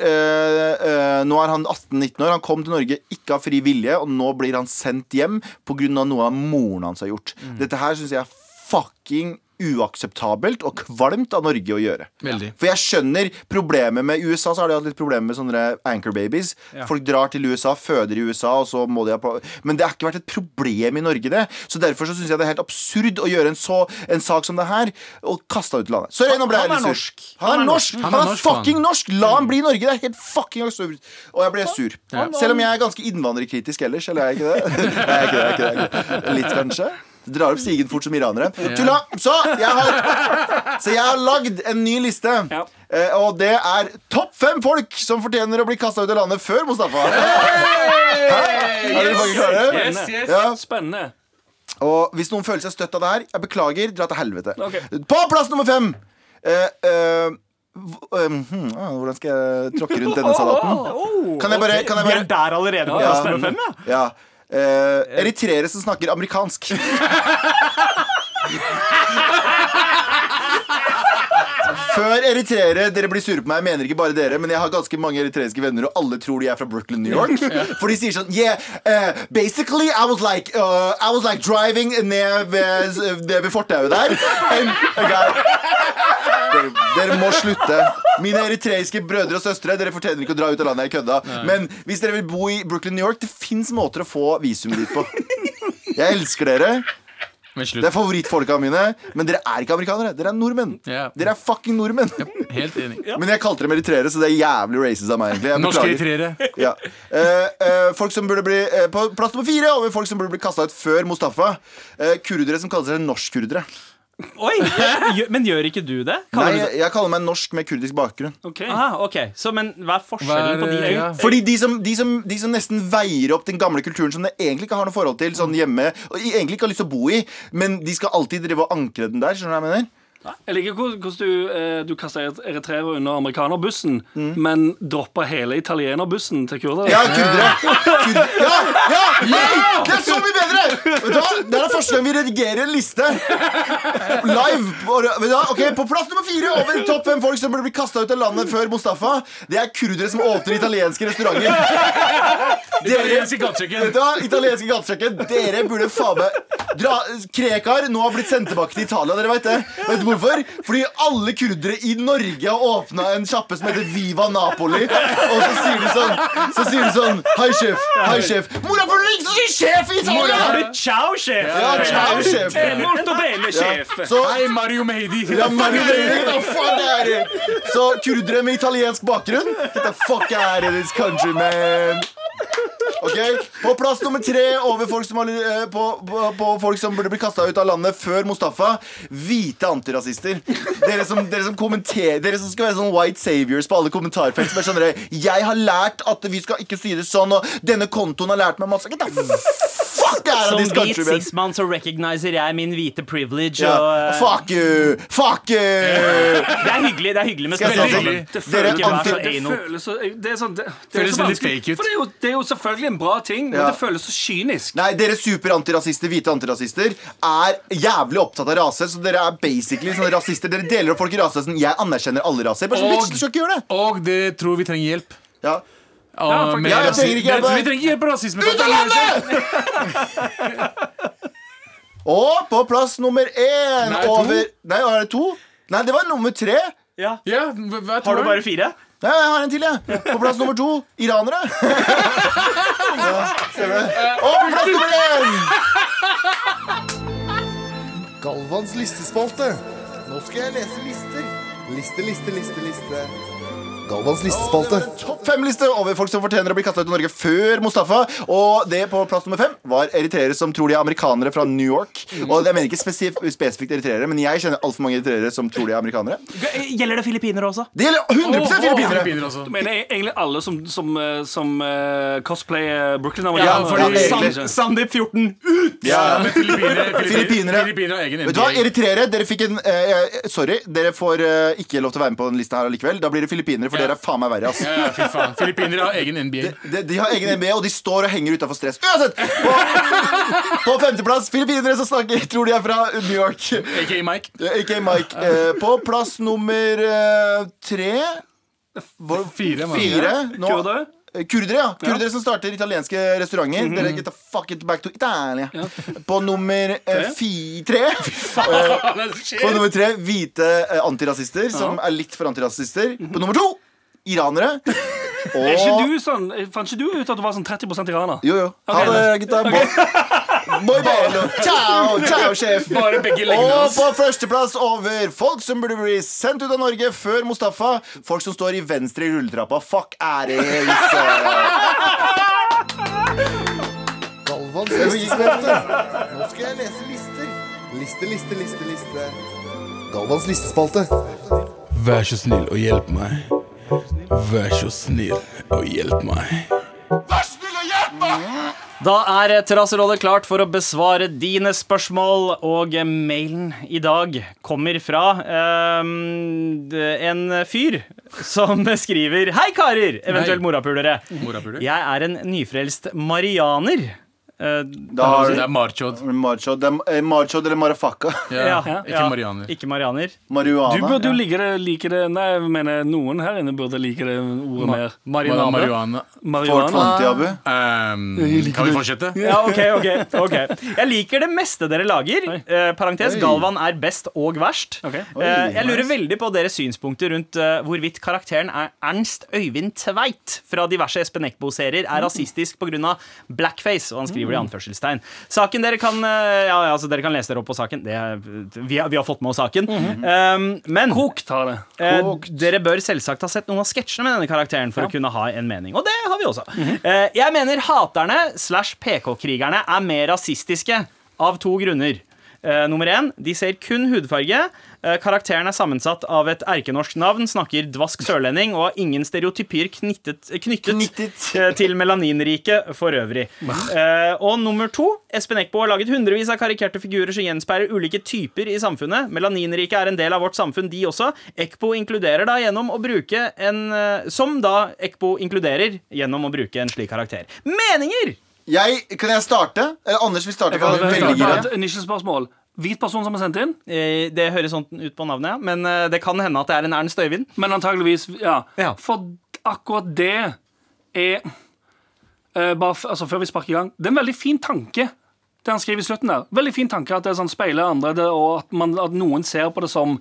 B: eh, Nå er han 18-19 år. Han kom til Norge ikke av fri vilje, og nå blir han sendt hjem pga. noe av moren hans har gjort. Dette her syns jeg er fucking uakseptabelt og kvalmt av Norge å gjøre.
C: Veldig.
B: For jeg skjønner problemet med USA, så har de hatt litt problemer med sånne anchor babies. Folk drar til USA, føder i USA, og så må de ha Men det har ikke vært et problem i Norge, det. Så derfor så syns jeg det er helt absurd å gjøre en, så, en sak som det her og kaste ut i landet. Sorry, nå ble jeg
E: Han
B: litt sur.
E: norsk.
B: Han er norsk! Han er
C: norsk,
B: fucking
C: han.
B: norsk! La han bli i Norge! Det er helt fucking absurd. Og jeg ble sur. Selv om jeg er ganske innvandrerkritisk ellers, eller er jeg ikke det? Nei, jeg er ikke det, jeg er ikke det, jeg er ikke det. Litt, kanskje. Drar opp stigen fort som iranere. Tulla! Så jeg har, så jeg har lagd en ny liste.
D: Ja.
B: Eh, og det er topp fem folk som fortjener å bli kasta ut av landet før Mustafa. Hæ? Er dere klare?
C: Yes, yes.
B: Ja.
D: Spennende.
B: Og hvis noen føler seg støtt av det her, jeg beklager, dra til helvete.
D: Okay.
B: På plass nummer fem! Eh, eh, hmm, hvordan skal jeg tråkke rundt denne salaten? Kan jeg bare, kan jeg
E: Vi er der allerede på plass nummer fem, ja.
B: ja. Eh, eritreere som snakker amerikansk. Før eritreere, dere blir sure på meg. Jeg mener ikke bare dere, men jeg har ganske mange eritreiske venner, og alle tror de er fra Brooklyn, New York. For de sier sånn Yeah, uh, basically I was like uh, I was like driving ned ved, ved fortauet der. And dere, dere må slutte. Mine eritreiske brødre og søstre, dere fortjener ikke å dra ut av landet. Jeg kødda. Men hvis dere vil bo i Brooklyn, New York, det fins måter å få visum dit på. Jeg elsker dere. Det er favorittfolka mine. Men dere er ikke amerikanere. Dere er nordmenn.
C: Yeah.
B: Dere er fucking nordmenn.
C: Helt enig.
B: Men jeg kalte dem eritreere, så det er jævlig racist av meg. egentlig Jeg
C: Norske eritreere.
B: Ja. uh, uh, folk som burde bli uh, På plass nummer fire over folk som burde bli kasta ut før Mustafa. Uh, kurdere som kaller seg norskkurdere.
E: Oi, Men gjør ikke du det?
B: Nei,
E: Kaller du det?
B: jeg, jeg kaller meg norsk med kurdisk bakgrunn.
D: Ok.
E: Aha, ok, så, Men hva er forskjellen
C: Hva er,
E: på de
C: ja.
B: Fordi de som, de, som, de som nesten veier opp den gamle kulturen som de egentlig ikke har noe forhold til sånn hjemme, og egentlig ikke har lyst til å bo i, men de skal alltid drive og ankre den der. Skjønner du hva jeg mener?
D: Jeg liker hvordan du, eh, du kasta eritreere under amerikanerbussen,
B: Mm.
D: men droppa hele italienerbussen til kurdere.
B: Ja, kurdere. Kurd ja, ja, ja! Det er så mye bedre! Vet du hva? Det er første gang vi redigerer en liste live. På, vet du hva? Ok, på plass nummer fire over topp fem folk som burde bli kasta ut av landet før Mustafa, det er kurdere som åpner italienske restauranter. Dere, vet du hva? Italienske gatekjøkken. Dere burde faen meg dra Krekar nå har blitt sendt tilbake til Italia. Dere vet det? Vet du hvorfor? Fordi alle kurdere i Norge har åpna en sjappe som heter Viva Napoli. Og så sier de sånn Så sier de sånn Hei, sjef. Hei, sjef. Mora, det er ingen som sjef i
E: Italia!
B: Italia!
E: du ciao, sjef?
B: Ja, ciao, sjef.
D: Molto bene, sjef.
B: Så
C: Hei, Mario Meidi.
B: ja, Marinering, hva faen er det? Så kurdere med italiensk bakgrunn Get the fuck out of this country, man Ok, På plass nummer tre over folk som, har, eh, på, på, på folk som burde bli kasta ut av landet før Mustafa. Hvite antirasister. Dere som, dere som Dere som skal være sånn white saviors på alle kommentarfelt. Som er sånn Jeg har lært at vi skal ikke si det sånn, og denne kontoen har lært meg masse. Get the fuck
E: Som
B: this
E: hvit
B: country,
E: så recogniser jeg min hvite privilege.
B: Ja.
E: Og, uh...
B: Fuck you! Fuck you!
E: det er hyggelig det er hyggelig med
B: Skal jeg si
E: spørsmål
B: det?
E: det,
D: Det
B: det,
D: føles,
E: det,
B: det,
D: det,
E: det
D: føles så Det er sånn det, det
C: Føles
D: er så
C: veldig fake ut.
D: For det er, jo, det er jo selvfølgelig en bra ting, men
B: Ja.
D: det føles så kynisk.
B: Nei, dere superantirasister, hvite antirasister, er jævlig opptatt av rase. Så dere er basically sånne rasister. Dere deler opp folk i rase. Sånn, jeg anerkjenner alle raser. Bare sånn,
C: Og-
B: bitch, du skal ikke gjøre det.
C: Og det tror vi trenger hjelp.
B: Ja.
D: Faktisk.
C: med
B: Ja, jeg
C: rasi-
B: trenger ikke hjelp.
C: Dere- Vi trenger hjelp av rasisme.
B: Ut av landet! Og på plass nummer én
C: Nei, to.
B: over Nei, var det to? Nei, det var nummer tre.
E: Ja.
C: Ja, hva hva
E: Har
C: tror
E: du bare fire?
B: Nei, jeg har en til, jeg. På plass nummer to iranere. ja, ser du. Og på plass nummer én
G: Galvans listespalte. Nå skal jeg lese lister. Liste, liste, liste, liste. Galvans listespalte.
B: Topp fem-liste over folk som fortjener å bli kasta ut av Norge før Mustafa. Og det på plass nummer fem var eritreere som tror de er amerikanere fra New York. Og jeg mener ikke spesif spesifikt eritreere, men jeg kjenner altfor mange eritreere som tror de er amerikanere.
E: Gjelder det filippinere også?
B: Det gjelder 100
C: oh,
B: filippinere!
D: Du mener egentlig alle som, som, eh, som uh, cosplayer Brooklyn
C: Ja,
B: Ja, egentlig.
E: San- Sandeep 14 ut!
B: Ja.
C: Filippinere
B: Filippinere.
C: Filippinere egen
B: Vet du hva, Eritreere, dere fikk en uh, Sorry, dere får uh, ikke lov til å være med på den lista her allikevel. Da blir det filippinere, for
C: Ja.
B: dere er faen meg verre, ass.
C: Ja, ja, fy faen. Filippinere har egen NBA.
B: De, de har egen NBA, og de står og henger utafor stress. Uansett! På, på femteplass, filippinere som snakker, tror de er fra New York.
C: AKA Mike.
B: AK Mike. Eh, på plass nummer eh, tre Hvor-
C: Fire.
B: Fire. Nå,
D: Kurdere?
B: ja. Kurdere, ja. Som starter italienske restauranter. Dere get the fuck it back to Italia. På nummer eh, fi, tre eh, På nummer tre hvite eh, antirasister som er litt for antirasister. På nummer to iranere. Og
D: Er ikke du sånn, Fant ikke du ut at du var sånn 30% iraner?
B: Jo, jo. Ha det, gutta. Boy, boy bello. Ciao, ciao, sjef.
C: Bare begge leggene
B: Og på førsteplass over folk som burde bli sendt ut av Norge før Mustafa. Folk som står i venstre i rulletrappa. Fuck det
G: Galvans listespalte. Nå skal jeg lese lister. Liste, liste, liste, liste. Galvans listespalte.
C: Vær så snill og hjelp meg. Vær så snill og hjelp meg.
E: Vær snill og hjelp meg Da er Terrasserådet klart for å besvare dine spørsmål, og mailen i dag kommer fra eh, en fyr som skriver Hei, karer! Eventuelt morapulere. Jeg er en nyfrelst marianer. Eh,
B: Da har
C: Det er marchod.
B: Marchod, det er, eh, eller marafaka.
C: Ja,
E: ja,
C: ikke
E: ja.
C: marianer.
E: Ikke marianer.
B: Marihuana.
D: Du burde jo
B: ja.
D: like det, like det Nei, jeg mener noen her inne burde like det ordet mer.
E: Marinade.
C: Marihuana.
B: Fort
D: Marihuana.
B: Fonti, Abu.
C: Um, kan vi fortsette?
E: Ja, ok, ok, ok Jeg liker det meste dere lager. Eh, parentes,
B: Oi.
E: Galvan er best og verst.
D: Ok.
E: Eh, jeg lurer veldig på deres synspunkter rundt eh, hvorvidt karakteren er Ernst Øyvind Tveit fra diverse Espen Eckbo-serier er rasistisk pga. blackface, og han skriver det de anførselstegn. Saken dere kan eh, Ja, ja, altså dere kan lese dere opp på saken. Det, er- vi, har, vi har fått med oss saken. Um, men
D: Kokt har det.
E: Eh, dere bør selvsagt ha sett noen av sketsjene med denne karakteren for å kunne ha en mening. Og det har vi også. eh, jeg mener haterne slash PK-krigerne er mer rasistiske av to grunner. Uh, nummer én, de ser kun hudfarge. Eh, karakteren er sammensatt av et erkenorsk navn, snakker dvask sørlending og har ingen stereotypier knyttet, knyttet,
B: Knyttet.
E: eh, til melaninriket for øvrig. Eh, og nummer to, Espen Eckbo har laget hundrevis av karikerte figurer som gjenspeiler ulike typer i samfunnet. Melaninriket er en del av vårt samfunn, de også. Eckbo inkluderer da gjennom å bruke en eh, Som da Eckbo inkluderer gjennom å bruke en slik karakter. Meninger!
B: Jeg, kan jeg starte? Eller Anders vil starte.
D: Jeg kan jeg, et initial spørsmål. Hvit person som er sendt inn,
E: Eh, det høres sånn ut på navnet, ja. Men eh, det kan hende at det er en Ernst Øyvind.
D: men antageligvis Ja.
E: Ja.
D: For akkurat det er uh, bare, f- altså, Før vi sparker i gang Det er en veldig fin tanke, det han skriver i slutten der. Veldig fin tanke At det er sånn speiler andre, det, og at, man, at noen ser på det som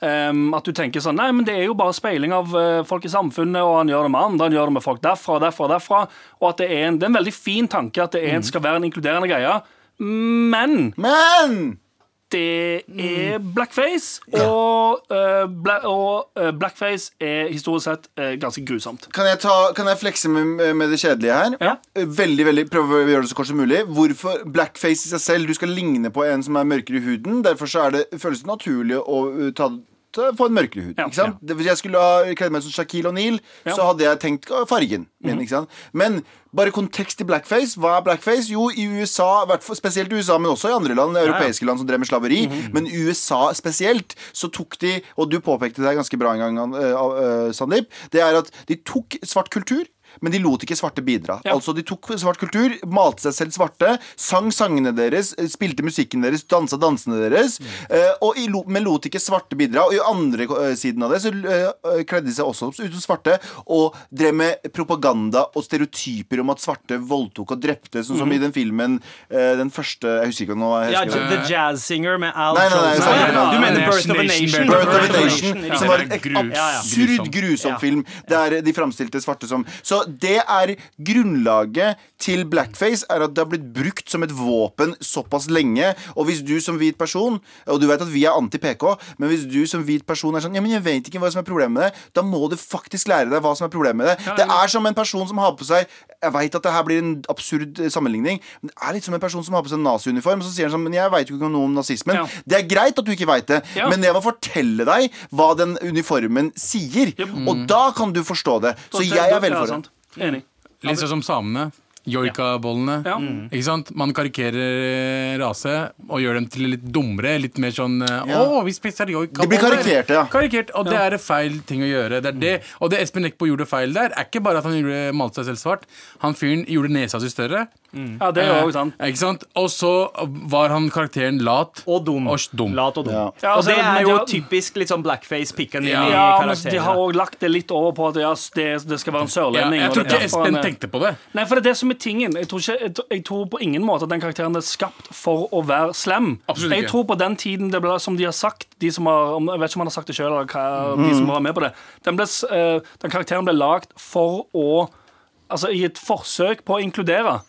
D: um, at du tenker sånn Nei, men det er jo bare speiling av uh, folk i samfunnet, og han gjør det med andre, han gjør det med folk derfra og derfra derfra. Og at det er en, det er en veldig fin tanke at det er, skal være en inkluderende greie. Men
B: Men
D: det er blackface, og, uh, bla og uh, blackface er historisk sett uh, ganske grusomt.
B: kan jeg, ta, kan jeg flekse med, med det kjedelige her?
D: Ja.
B: Veldig, veldig, Prøve å gjøre det så kort som mulig. Hvorfor Blackface i seg selv? Du skal ligne på en som er mørkere i huden. Derfor så er det, føles det naturlig å ta, få en mørkere hud. Ikke sant? Hvis jeg skulle ha kledd meg som Shaquille O'Neal, så hadde jeg tenkt fargen min. ikke sant? Men bare kontekst i blackface. Hva er blackface? Jo, i USA, spesielt i USA, men også i andre land, europeiske land som drev med slaveri. Men i USA spesielt, så tok de, og du påpekte det ganske bra en gang, eh, eh, Sandeep, det er at de tok svart kultur. Men de lot ikke svarte bidra.
D: Ja.
B: Altså De tok svart kultur, malte seg selv svarte, sang sangene deres, eh, spilte musikken deres, dansa dansene deres. eh, og Men lot ikke svarte bidra. Og i andre eh, siden av det så kledde de seg også ut som svarte og drev med propaganda og stereotyper om at svarte voldtok og drepte, sånn som i den filmen Den første Jeg husker ikke hva Jeg
E: Ja, The Jazz Singer med Al
B: Nei, nei, nei,
E: Jolson.
B: nei, nei, nei.
E: Du mener Birth of a
C: Nation,
E: Nation?
B: Birth of a Nation, som var en absurd
E: grusom
B: film der de framstilte svarte som Så det er grunnlaget til blackface, er at det har blitt brukt som et våpen såpass lenge. Og hvis du som hvit person, og du vet at vi er anti-PK, men hvis du som hvit person er sånn Ja, men jeg vet ikke hva som er problemet med det, da må du faktisk lære deg hva som er problemet med det. Det er som en person som har på seg Jeg veit at det her blir en absurd eh, sammenligning, men det er litt som en person som har på seg en naziuniform, så sier han sånn Men jeg veit jo ikke noe om nazismen.
D: Ja.
B: Det er greit at du ikke veit det,
D: Ja.
B: men jeg må fortelle deg hva den uniformen sier. Og da kan du forstå det. Så jeg er veldig for det.
D: Enig.
C: Litt sånn som samene. Joikabollene.
D: Ja.
C: Ikke sant? Man karikerer eh, rase og gjør dem til litt dummere. Litt mer sånn eh,
B: Ja.
C: Å, vi spiser joikaboller.
B: De blir karikerte, ja.
C: Karikert, Og det er en feil ting å gjøre. Det er det. Og det Espen Eckbo gjorde feil der, er ikke bare at han malte seg selv svart. Han fyren gjorde nesa si større.
D: Ja, det er jo også sant.
C: Eh, ikke sant? Og så var han karakteren lat.
E: Og dum.
C: Og dum.
E: Lat og dum.
B: Ja.
D: Ja,
E: og det er jo
D: har-
E: typisk litt sånn Blackface-picken
C: Ja.
E: i
D: Ja, men de har òg lagt det litt over på at ja, det, det skal være en
C: Ja,
D: sørlending.
C: jeg tror ikke Espen tenkte på det.
D: Nei, for det er det som er tingen. Jeg tror, ikke, jeg, tror- jeg tror på ingen måte at den karakteren er skapt for å være slem.
C: Absolutt
D: Jeg
C: ikke.
D: tror på den tiden det ble, som de har sagt de som har, Jeg vet ikke om han har sagt det sjøl, eller hva, de som var med på det. Den, ble, eh, den karakteren ble lagd for å Altså i et forsøk på å inkludere.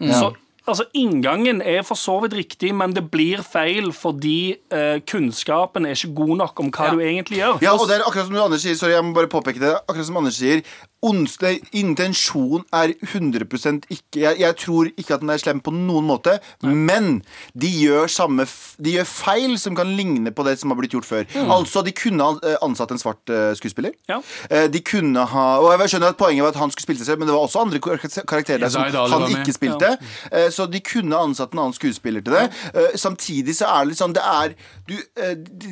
D: Så Altså, Inngangen er for så vidt riktig, men det blir feil fordi eh, kunnskapen er ikke god nok om hva du egentlig gjør.
B: Ja, og det er akkurat som Anders sier. Sorry, jeg må bare påpeke det. Akkurat som Anders sier intensjon er 100% ikke jeg, jeg tror ikke at den er slem på noen måte Men de gjør, samme, de gjør feil som kan ligne på det som har blitt gjort før. Altså, de kunne ha eh, ansatt en svart uh, skuespiller.
D: Ja.
B: Eh, De kunne ha Og jeg skjønner at poenget var at han skulle spille seg selv Men det var også andre karakterer der som han ikke spilte. Eh, Så de kunne ansatt en annen skuespiller til det. Eh, Samtidig så er det litt sånn Det er du,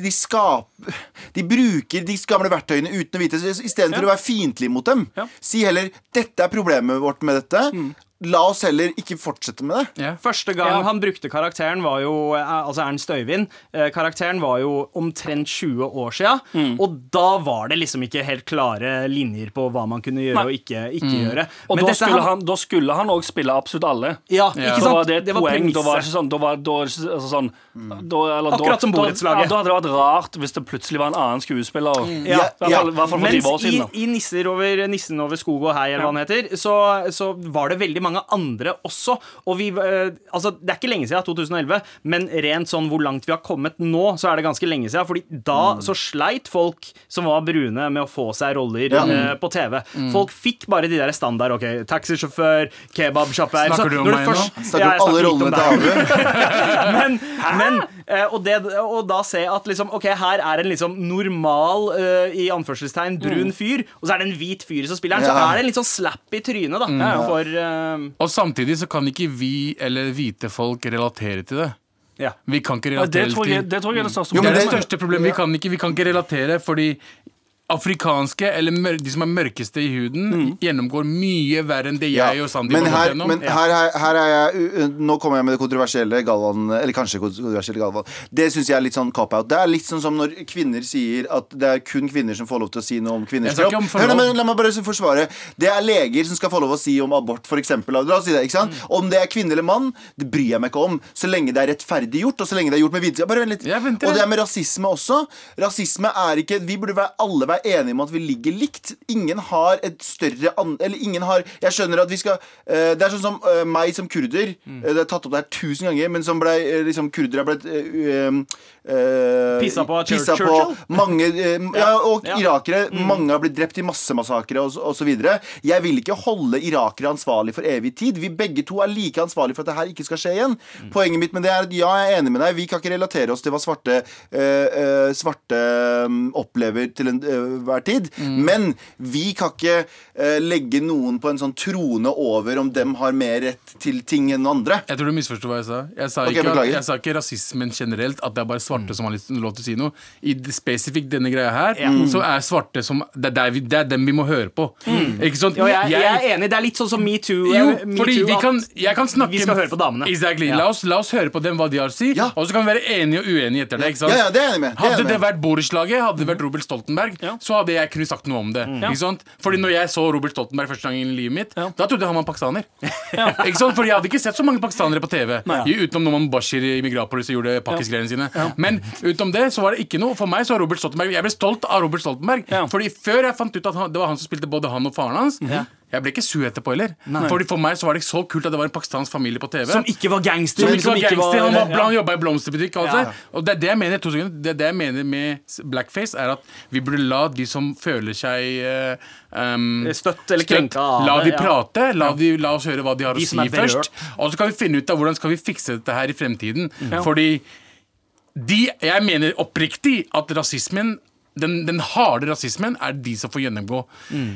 B: de, skaper De bruker de gamle verktøyene uten å vite I stedet for å være fiendtlig mot dem.
D: Ja.
B: Si heller Dette er problemet vårt med dette La oss heller ikke fortsette med det
C: Yeah.
E: Første gang
D: yeah.
E: han brukte karakteren, var jo eh, Altså Ernst Øyvind. Eh, karakteren var jo omtrent 20 år sia,
D: Mm.
E: og da var det liksom ikke helt klare linjer på hva man kunne gjøre
D: Nei.
E: og ikke, ikke gjøre.
D: Mm. Og
E: Men
D: da
E: dette
D: skulle,
E: han-
D: da skulle han òg spille absolutt alle.
E: Ja,
C: Ja.
E: ikke
D: Da var det et poeng. Da var det ikke sånn, da var, da var det altså sånn da, eller,
E: Akkurat som borettslaget.
D: Da, da hadde det vært rart hvis det plutselig var en annen skuespiller.
E: Ja,
D: I hvert fall, i hvert fall for
E: Mens i, i Nisser over, Nissen over skog og hei, eller hva han heter, så, så var det veldig mange andre også. Og vi, eh, altså, det er ikke lenge siden, 2011, men rent sånn hvor langt vi har kommet nå, så er det ganske lenge siden. Fordi da så sleit folk som var brune, med å få seg roller
B: Ja.
E: uh, på TV. Folk fikk bare de der standard. ok, Taxisjåfør, kebabsjapper
C: Snakker du om meg nå?
B: Snakker
E: Ja,
B: om alle rollene til. Abu
E: men, men og, det, og da se at liksom, Ok, her er en liksom normal uh, I anførselstegn brun fyr Og så er det en hvit fyr som spiller den Så
B: Ja.
E: er det en litt sånn slap i trynet da For uh...
C: Og samtidig så kan ikke vi eller hvite folk relatere til det.
E: Ja
C: Vi kan ikke
D: Ja, det,
C: relatere
D: tror jeg,
C: til
D: det tror jeg er det største
B: Jo,
C: Det er det
B: det-
C: største problemet. Vi kan ikke, vi kan ikke relatere fordi afrikanske, eller de som er mørkeste i huden, gjennomgår mye verre enn det
B: Ja,
C: jeg og Sandeep
B: men
C: har gått gjennom.
B: men her, her, her er jeg Nå kommer jeg med det kontroversielle Galvan Eller kanskje kontroversielle Galvan. Det synes jeg er litt sånn cop-out. Det er litt sånn som når kvinner sier At det er kun kvinner som får lov til å si noe om kvinners kropp. Hør, men La meg bare forsvare. Det er leger som skal få lov å si om abort eksempel. La oss si det, ikke sant?
C: Mm.
B: Om det er kvinne eller mann Det bryr jeg meg ikke om Så lenge det er rettferdig gjort Og så lenge det er gjort med vitenskap. Bare vent litt. Og det er med rasisme også. Rasisme er ikke Vi burde være, alle være enige om at vi ligger likt. Ingen har et større an... Eller ingen har Jeg skjønner at vi skal eh, Det er sånn som eh, meg som kurder.
E: Mm.
B: eh, det er tatt opp det her tusen ganger, men som ble eh, liksom Kurdere blitt uh, uh,
E: Pissa på
B: Churchill? på mange eh, Ja, og
E: Ja. Mm.
B: irakere. Mange har blitt drept i massemassakre osv. Jeg vil ikke holde irakere ansvarlig for evig tid. Vi begge to er like ansvarlige for at det her ikke skal skje igjen.
E: Mm.
B: Poenget mitt med det er at ja, jeg er enig med deg. Vi kan ikke relatere oss til hva svarte eh, eh, Svarte mm, opplever til enhver tid.
E: Mm.
B: Men vi kan ikke eh, legge noen på en sånn trone over om dem har mer rett til ting enn andre.
C: Jeg tror du misforsto hva jeg sa. Jeg sa, ikke, at, jeg sa ikke rasismen generelt, at det er bare svarte som har lov til å si noe. I spesifikt denne greia her, så er svarte som Det er, der vi, det er dem vi må høre på. Ikke sant?
E: Jo, jeg, jeg er enig. Det er litt sånn som metoo.
C: Jo,
E: eh, Me
C: fordi
E: Too,
C: vi kan, jeg kan snakke
E: Vi skal høre på damene.
C: Exactly.
E: Ja.
C: La, oss, la oss høre på dem hva de har å si,
B: Ja.
C: og så kan vi være enige og uenige etter det. Ikke sant?
B: Ja, ja, det er jeg enig med. Det
C: Hadde det
B: med.
C: vært borettslaget, hadde det vært Robert Stoltenberg, så hadde jeg kunnet sagt noe om det. Ikke sant? Fordi når jeg så Robert Stoltenberg første gang i livet mitt, da trodde jeg han var pakistaner. Ikke sant? Fordi jeg hadde ikke sett så mange pakistanere på TV. Utenom når man Bashir i Migrapolis gjorde pakkisgreiene sine. Men utenom det så var det ikke noe. For meg så var Robert Stoltenberg Jeg ble stolt av Robert Stoltenberg.
D: Ja.
C: Fordi før jeg fant ut at han, det var han som spilte både han og faren hans, jeg ble ikke sur etterpå heller. Fordi For meg så var det så kult at det var en pakistansk familie på TV.
E: Som ikke var gangster.
C: Som ikke var gangster, han, var,
E: ja.
C: han jobba i blomsterbutikk. Altså.
E: Ja.
C: Og det er det jeg mener to sekunder, det er det jeg mener med blackface, er at vi burde la de som føler seg um,
E: Støtt eller krenka av
C: La de
E: ja.
C: prate, la, de, la oss høre hva de har
E: De
C: å si først. Og så kan vi finne ut av hvordan skal vi fikse dette her i fremtiden. Fordi de, jeg mener oppriktig at rasismen den, den harde rasismen er de som får gjennomgå.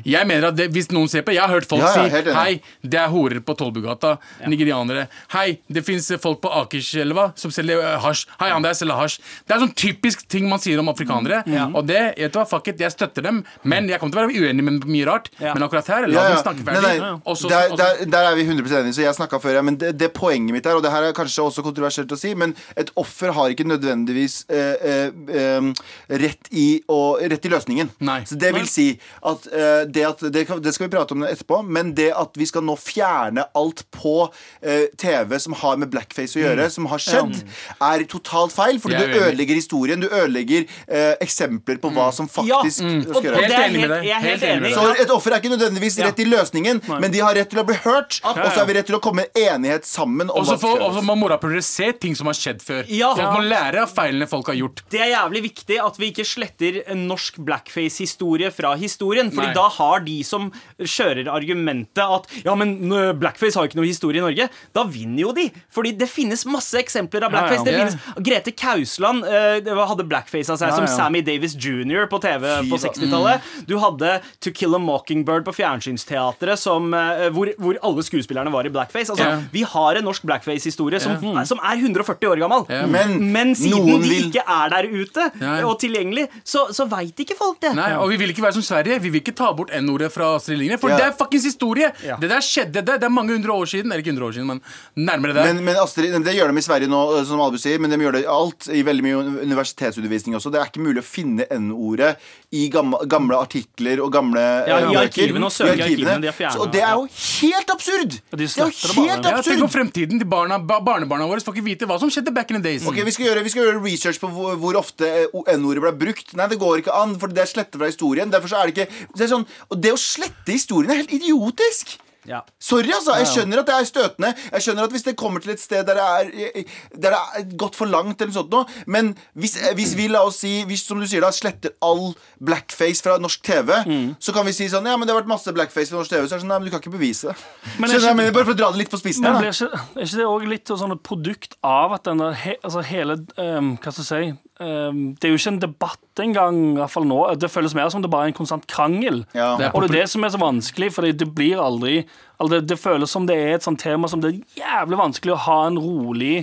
C: Jeg mener at det, Hvis noen ser på Jeg har hørt folk
B: Ja, ja,
C: si. Hei, det er horer på Tollbugata. Nigerianere. Hei, det fins folk på Akerselva som selger øh, hasj. Hei, han der selger hasj. Det er sånn typisk ting man sier om afrikanere. Og det, vet du hva, fuck it, jeg støtter dem. Men jeg kommer til å være uenig med mye rart.
E: Ja.
C: Men akkurat her, la
B: Ja, ja.
C: dem snakke ferdig.
B: nei,
C: Og så-
B: der, der, der er vi 100 enige, så jeg snakka før. Ja, men det, det poenget mitt er, og det her er kanskje også kontroversielt å si, men et offer har ikke nødvendigvis øh, øh, øh, rett, i, å- rett i løsningen.
C: Nei.
B: Så det vil si at uh, det at det, kan, det skal vi prate om etterpå, men det at vi skal nå fjerne alt på uh, TV som har med blackface å gjøre, som har skjedd, er totalt feil. Fordi du ødelegger historien. Du ødelegger uh, eksempler på hva som faktisk
E: Ja,
B: skal
E: og, og
B: gjøres.
C: Helt enig med deg.
E: jeg er helt
C: Helt enig med
E: enig.
C: deg.
B: Så et offer er ikke nødvendigvis rett i løsningen, men de har rett til å bli hørt. Og så er vi rett til å komme enighet sammen
C: Og så
B: må mora
C: prøve
B: skal
C: og morapulere se ting som har skjedd før.
E: Ja.
C: Folk må lære av feilene folk har gjort.
E: Det er jævlig viktig at vi ikke sletter en norsk blackface-historie fra historien. Fordi
C: Nei.
E: da har de som kjører argumentet at ja, men blackface har jo ikke noe historie i Norge, da vinner jo de. Fordi det finnes masse eksempler av blackface.
D: Ja, ja.
E: Det
C: Ja.
E: finnes, Grete Kausland uh, hadde blackface av seg
D: Ja,
E: som
D: ja.
E: Sammy Davis jr. på TV
B: Fy
E: på 60-tallet. Du hadde To Kill a Mockingbird på Fjernsynsteatret, som, uh, hvor, hvor alle skuespillerne var i blackface. Altså. Vi har en norsk blackface-historie som, som er 140 år gammel.
B: Men
E: Men siden
B: noen
E: de ikke er der ute og tilgjengelig, så, så veit ikke folk det.
C: Nei, Og vi vil ikke være som Sverige. Vi vil ikke ta bort N-ordet fra Astrid Lindgren. For
B: Ja.
C: det er fuckings historie!
E: Ja.
C: Det der skjedde. Det, det er mange hundre år siden. Eller ikke hundre år siden, men nærmere det.
B: Men, men Astrid, det gjør de i Sverige nå, som Albu sier, men de gjør det alt. I veldig mye universitetsundervisning også. Det er ikke mulig å finne N-ordet i gamle, gamle artikler og gamle
E: Ja,
B: eh,
E: i arkivene og søke i arkivene, de har fjernet-
B: og det er jo helt absurd!
D: de
B: Det er jo
D: helt
B: helt
C: ja, tenk om fremtiden. De barna, barnebarna våre får ikke vite hva som skjedde back in the days.
B: Ok, vi skal, gjøre, vi skal gjøre research på hvor, hvor ofte eh, N-ordet ble brukt. Nei, det går ikke an, for det er slettet fra historien. Derfor så er det ikke det er sånn, Og det å slette historien er helt idiotisk!
E: Ja.
B: Sorry, altså. Jeg skjønner at det er støtende. Jeg skjønner at Hvis det kommer til et sted der det er, der det er gått for langt, eller sånt noe Men hvis, hvis vi, la oss si, hvis, som du sier da, sletter all blackface fra norsk TV, så kan vi si sånn Ja, men det har vært masse blackface fra norsk TV. Så er det sånn, nei, men du kan ikke bevise det.
D: Men er
B: jeg mener? Bare for å dra det litt på spissen
D: Men
B: her,
D: blir ikke, er ikke det òg litt sånn et produkt av at den der he, altså hele um, Hva skal jeg si Det er jo ikke en debatt engang, i hvert fall nå. Det føles mer som det bare er en konstant krangel.
B: Ja.
C: Det
D: Og det er det som er så vanskelig, for det blir aldri altså det, det føles som det er et sånt tema som det er jævlig vanskelig å ha en rolig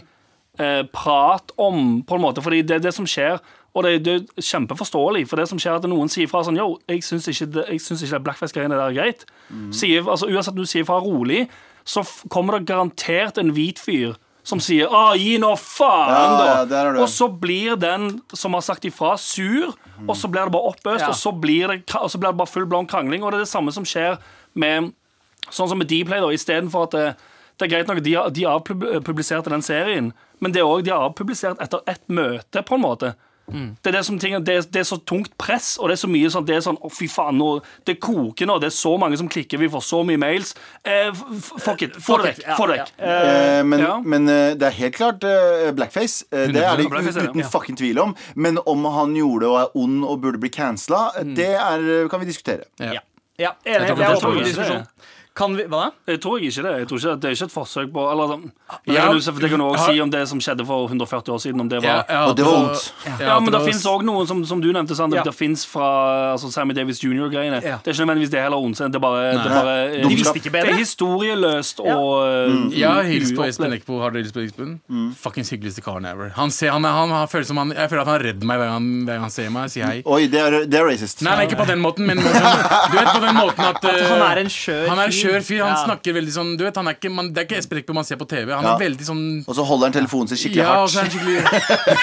D: eh, prat om, på en måte. Fordi det er det som skjer. Og det, det er kjempeforståelig, for det som skjer er at noen sier fra sånn Yo, jeg syns ikke, det- jeg syns ikke det blackface-greiene der er greit. Sier, altså, uansett om du sier fra rolig, så f kommer det garantert en hvit fyr som sier 'Å, gi nå faen',
B: Ja,
D: da.
B: ja, der har du
D: og så blir den som har sagt ifra, sur, og så blir det bare oppøst,
E: Ja.
D: og så blir det, og så blir det bare full blond krangling. Og det er det samme som skjer med Sånn som med Dplay, da, istedenfor at det, det er greit nok de, de avpubliserte den serien, men det er også, de har avpublisert etter ett møte, på en måte. Det er det som ting, det, er, det er så tungt press, og det er så mye sånn Det er sånn, å fy faen, nå, det koker nå, det er så mange som klikker, vi får så mye mails. Eh, fuck it, få det vekk. Få det vekk.
B: Eh, men
D: ja.
B: men eh, det er helt klart uh, blackface. Uh, det er det
D: 100% ja.
B: uten fucking tvil om. Men om han gjorde det og er ond og burde bli cancela, det er, kan vi diskutere.
E: Ja. ja enig.
C: tror-
E: Det er
C: det
E: åpen diskusjon. Kan vi, hva da?
D: Jeg tror ikke det. Jeg tror ikke, det er ikke et forsøk på eller,
C: Ja,
D: det, kan du, det kan du også si om det som skjedde for 140 år siden. Om det var
C: ja,
B: Og det var
C: altså-
B: vondt.
D: Ja, men det,
C: det
D: fins òg noen, som, som du nevnte, Sander.
E: Ja.
D: Det finnes fra altså, Sammy Davis jr.-greiene.
E: Ja.
D: Det er ikke nødvendigvis det heller ondt. Det er bare, det bare
B: De
D: eh,
B: visste
E: ikke
D: Det er historieløst og mm.
C: Ja, hils på. Espen Eckbo. Har du hilst på Espen?
B: Mm.
C: Fuckings hyggeligste karen ever. Han ser, han, han, han, føler som han, jeg føler at han redder meg hver gang, hver gang han ser meg. Sier hei.
B: Oi, det er, det er racist.
C: Nei, nei, ikke på den måten, men du vet på den måten at, at
E: han er en skjør
C: skjør fyr. Han
E: Ja.
C: snakker veldig sånn Du vet, han er ikke, man, Det er ikke Espen Eckbo man ser på TV. Han
B: Ja.
C: er veldig sånn
B: Og så holder han telefonen sin skikkelig
C: Ja, og så er han skikkelig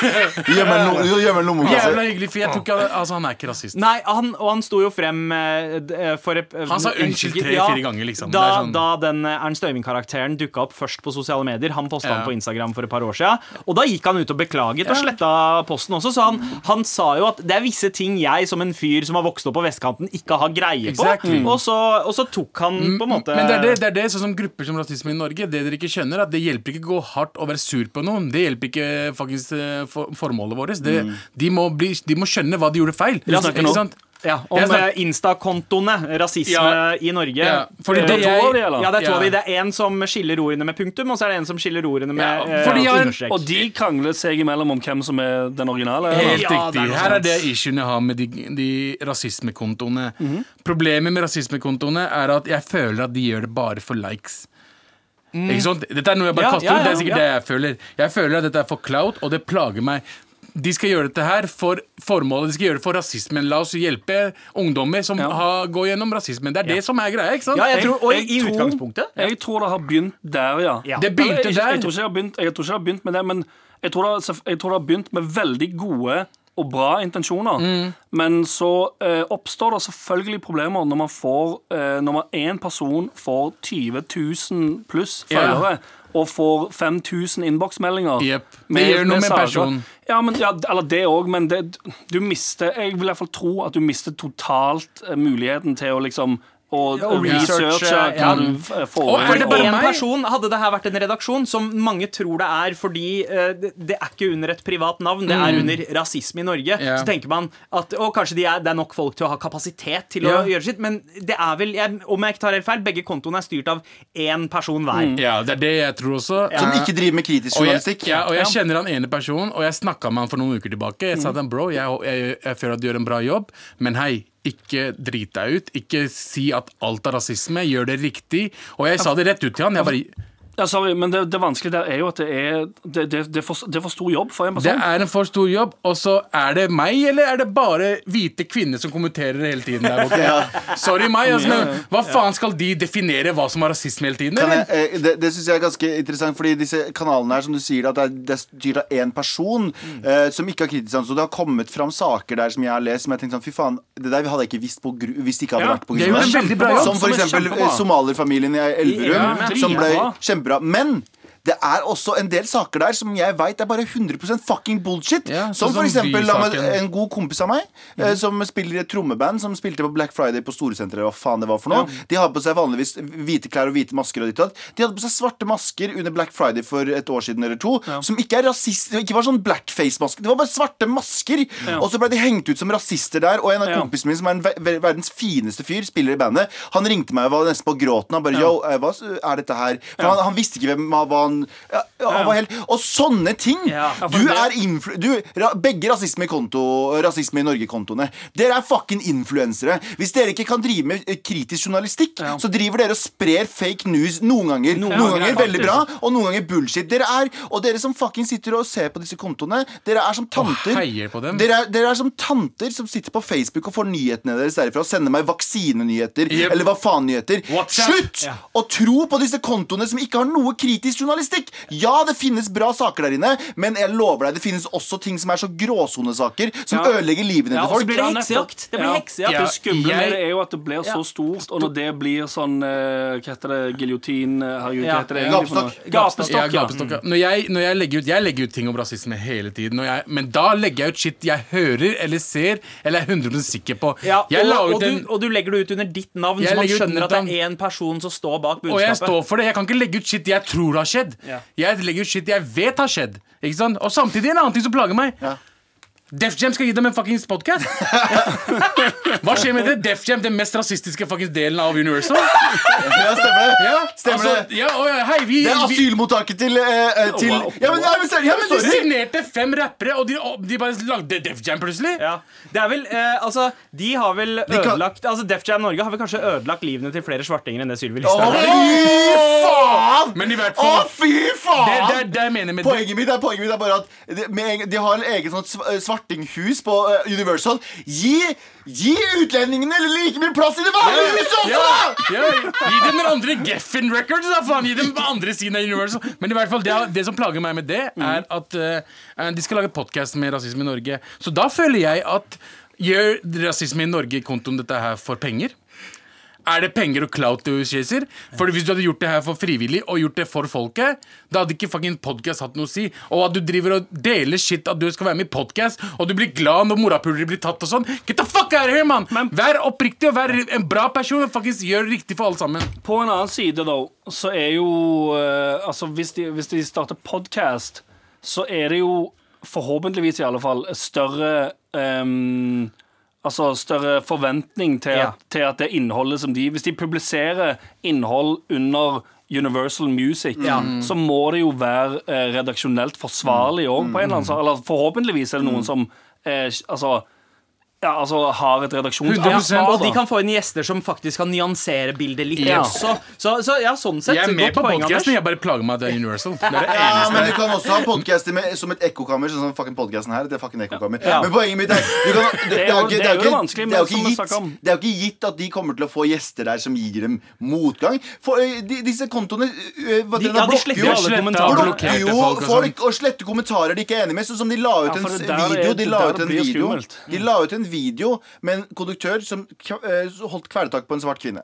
B: Gjemmer gjemmer lommeboka
C: Jævla hyggelig fyr. Jeg tror ikke han- Altså, han er ikke rasist.
E: Nei, han, og han sto jo frem uh, for uh,
C: Han sa unnskyld tre-fire ganger, liksom.
E: Da,
C: Det er sånn-
E: da den eh, Ernst Øyvind-karakteren dukka opp først på sosiale medier. Han posta
C: Ja.
E: den på Instagram for et par år siden. Og da gikk han ut og beklaget og sletta posten også. Så han, han sa jo at det er visse ting jeg som en fyr som har vokst opp på vestkanten, ikke har greie på.
C: Exactly.
E: Og, så, og så tok han på en måte
C: Men det er det, det er det, sånn som grupper som rasisme i Norge Det dere ikke skjønner er at Det hjelper ikke å gå hardt og være sur på noen. Det hjelper ikke faktisk eh, for, formålet vårt det, de, må bli, de må skjønne hva de gjorde feil.
D: Ja,
C: Ikke sant?
E: Ja, Om eh, Insta-kontoene, rasisme
C: Ja.
E: i Norge.
C: Ja, fordi
E: det,
C: det
D: to av de, eller?
E: Ja, det er to
C: Ja.
E: av de. Det er en som skiller ordene med punktum, og så er det en som skiller ordene med
C: Ja,
E: eh, understrek.
D: Og de krangler seg imellom om hvem som er den originale.
C: Helt
E: Ja,
C: riktig.
E: er
C: Her er det issuene jeg har med de, de rasismekontoene.
E: Mhm.
C: Problemet med rasismekontoene er at jeg føler at de gjør det bare for likes. Ikke sant? Dette er noe jeg bare
E: Mm. Ja,
C: kaster
E: ja,
C: ut. Det er sikkert
E: ja.
C: det jeg føler. Jeg føler at dette er for clout, og det plager meg. De skal gjøre dette her for formålet. De skal gjøre det for rasismen. La oss hjelpe ungdommer som
D: Ja.
C: har, går gjennom rasismen. Det er det som er greia. ikke sant?
E: Ja, jeg tror, og i,
D: Jeg
E: i
D: tror-
E: utgangspunktet.
D: Jeg tror det har begynt der, ja.
E: Ja.
C: Det begynte
D: Eller, jeg,
C: der.
D: Jeg tror, ikke det har begynt, jeg tror ikke det har begynt med det, men jeg tror det, jeg tror det har begynt med veldig gode og bra intensjoner.
C: Mm.
D: Men så eh, oppstår det selvfølgelig problemer når man får eh, Når man én person får 20 000 pluss
C: Ja.
D: følgere. Og får 5000 innboksmeldinger.
C: Yep. Det gjør noe med
D: med
C: personen.
D: Ja, men, ja, eller det òg, men det, du mister Jeg vil i hvert fall tro at du mister totalt eh, muligheten til å liksom å
E: og research
D: kan få
E: ja.
D: du f-
C: Og
E: For
C: det bare
E: en person Hadde det her vært en redaksjon, som mange tror det er fordi eh, det, er ikke under et privat navn, det er under rasisme i Norge,
C: yeah.
E: så tenker man at Og kanskje de er, det er nok folk til å ha kapasitet til
C: yeah.
E: å gjøre sitt, men det er vel, jeg, om jeg ikke tar helt feil, begge kontoene er styrt av én person hver.
C: Ja, det er det jeg tror også.
B: Som ikke driver med kritisk
C: Og jeg,
B: journalistikk.
C: ja, og jeg kjenner han ene personen, og jeg snakka med han for noen uker tilbake. Jeg sa til han, bro, jeg, jeg, jeg føler at du gjør en bra jobb, men hei, ikke drit deg ut. Ikke si at alt er rasisme. Gjør det riktig. Og jeg sa det rett ut til han. Jeg bare,
D: Ja, sorry, men det, det vanskelige der er jo at det er Det, det, det, er, for, det er for stor jobb for en person.
C: det er en for stor jobb, og så er det meg, eller er det bare hvite kvinner som kommenterer hele tiden der borte? Sorry meg, altså, men hva faen skal de definere hva som er rasisme hele tiden?
B: Kan jeg, eh, det det syns jeg er ganske interessant, fordi disse kanalene her, som du sier, at det er, det er styrt av én person eh, som ikke har kritisk sans. Og det har kommet fram saker der som jeg har lest, som jeg tenkte sånn Fy faen, det der hadde jeg ikke visst på gru hvis det ikke hadde
D: Ja,
B: vært på
C: det er jo
B: grunn
C: en
B: av
C: bra jobb,
B: Som for
D: som
B: eksempel
D: kjempebra.
B: somalerfamilien i Elverum,
D: Ja,
B: som ble
D: dritbra.
B: Kjempebra. Men det er også en del saker der som jeg veit er bare 100% fucking bullshit.
C: Ja, sånn
B: som for eksempel en god kompis av meg, eh, som spiller i et trommeband, som spilte på Black Friday på Storesenteret. Hva faen det var for noe. De hadde på seg vanligvis hvite klær og hvite masker. og ditt og datt. De hadde på seg svarte masker under Black Friday for et år siden eller to, som ikke er rasist, ikke var sånn blackface-masker. Det var bare svarte masker. Og så ble de hengt ut som rasister der, og en av
D: Ja.
B: kompisene mine, som er en ver- ver- verdens fineste fyr, spiller i bandet, han ringte meg og var nesten på gråten. Han bare Yo, eh, hva er dette her? For han, han visste ikke hvem hva han ja, ja, han var helt, Og sånne ting! Du er influ... Du, ra, begge rasisme i konto Rasisme i Norge-kontoene. Dere er fucking influensere. Hvis dere ikke kan drive med eh, kritisk journalistikk, så driver dere og sprer fake news noen ganger. Noen, ganger
D: ganger,
B: veldig bra, og noen ganger bullshit. Dere er, og dere som fucking sitter og ser på disse kontoene, dere er som tanter.
C: heier på dem.
B: Dere, er, dere er som tanter som sitter på Facebook og får nyhetene deres derifra og sender meg vaksinenyheter
C: Yep.
B: eller hva faen-nyheter. Slutt
E: Ja.
B: å tro på disse kontoene som ikke har noe kritisk journalistikk! Journalistikk! Ja, det finnes bra saker der inne, men jeg lover deg, det finnes også ting som er så gråsonesaker, som
D: Ja.
B: ødelegger livene
E: Ja,
B: til
E: og så blir det heksejakt. Det blir
D: Ja.
E: heksejakt.
C: Ja.
D: Det skumle
C: jeg-
D: med det er jo at det blir så stort, og når det blir sånn eh, Hva heter det? Giljotin? eh, Herregud, hva heter det?
B: Gapestokk.
D: Gapestokk,
C: Ja, gapestokk. Når jeg, når jeg, legger ut, jeg legger ut ting om rasisme hele tiden. Jeg, men da legger jeg ut shit jeg hører eller ser eller er 100 sikker på.
E: Ja,
C: jeg
E: og,
C: ut
E: og,
C: en,
E: du, og du legger det ut under ditt navn,
C: Jeg
E: så man skjønner at det er én person som står bak budskapet.
C: og jeg står for det. Jeg kan ikke legge ut shit jeg tror har skjedd.
E: Ja.
C: Jeg legger ut shit jeg vet har skjedd. Ikke sant? Og samtidig en annen ting som plager meg.
B: Ja.
C: Def Jam skal gi dem en fuckings podcast. Hva skjer med det? Def Jam, den mest rasistiske fuckings delen av Universal?
B: Ja, stemmer det?
C: Ja,
B: Stemmer
C: altså,
B: det?
C: Ja, og, hei, vi,
B: Det er asylmottaket til, uh, til
D: wow.
B: Ja, men, ja, men, ja, men
C: De signerte fem rappere, og de, og de bare lagde Def Jam plutselig.
E: Ja. Det er vel, uh, altså, de har vel
B: kan-
E: ødelagt Altså, Def Jam Norge har vel kanskje ødelagt livene til flere svartinger enn det Sylvi Listhaug har.
B: fy faen!
C: Men i hvert
B: Å, fy faen!
C: det, er det jeg mener med det.
B: Poenget mitt, er, poenget mitt er bare at de, med, en- de har en egen sånn sv- svartinghus på uh, Universal. Gi, gi utlendingene like mye plass i det vanlige huset også,
C: Ja,
B: da!
C: ja, gi dem den andre Geffen Records, da, faen. Gi dem andre siden av Universal. Men i hvert fall, det, det som plager meg med det, er at uh, de skal lage podkast med rasisme i Norge. Så da føler jeg at Gjør rasisme i Norge-kontoen dette her for penger? Er det penger og clout du chaser? For Hvis du hadde gjort det her for frivillig og gjort det for folket, da hadde ikke fucking podcast hatt noe å si. Og at du driver og deler shit at du skal være med i podcast, og du blir glad når morapulere blir tatt og sånn. Get the fuck out of here, man! Vær oppriktig og vær en bra person. Og faktisk gjør det riktig for alle sammen.
D: På en annen side, da, så er jo uh, Altså, hvis de, hvis de starter podcast, så er det jo forhåpentligvis i alle fall større ehm, Altså større forventning til,
E: Ja.
D: at, til at det innholdet som de Hvis de publiserer innhold under Universal Music, så må det jo være eh, redaksjonelt forsvarlig òg, på en eller annen måte. Eller forhåpentligvis er det noen som eh, Altså ja, altså har et
C: 100%
D: redaksjonsansvar.
E: Og de kan få inn gjester som faktisk kan nyansere bildet litt
D: Ja.
E: også. Så, så ja, sånn sett.
C: Jeg er med på
E: podkasten,
C: podcasten, jeg bare plager meg at det er Universal. Det er det
B: Ja, men du kan også ha podkaster som et ekkokammer. Sånn som fucking podcasten her. Det er fucking ekkokammer.
E: Ja.
B: Men poenget mitt er du kan, det, det, er jo
D: det
B: det er jo
D: vanskelig,
B: det er gitt- Det er jo ikke gitt at de kommer til å få gjester der som gir dem motgang. For de, disse kontoene
E: De- ja, de sletter
B: jo-
E: alle kommentarer.
B: jo
C: folk og
B: folk
C: sånn.
B: og sletter kommentarer de ikke er enig med. Sånn som de la ut en
D: for
B: s-
D: det der
B: video De la ut en video. De la ut en video med en konduktør som eh, holdt kvelertak på en svart kvinne.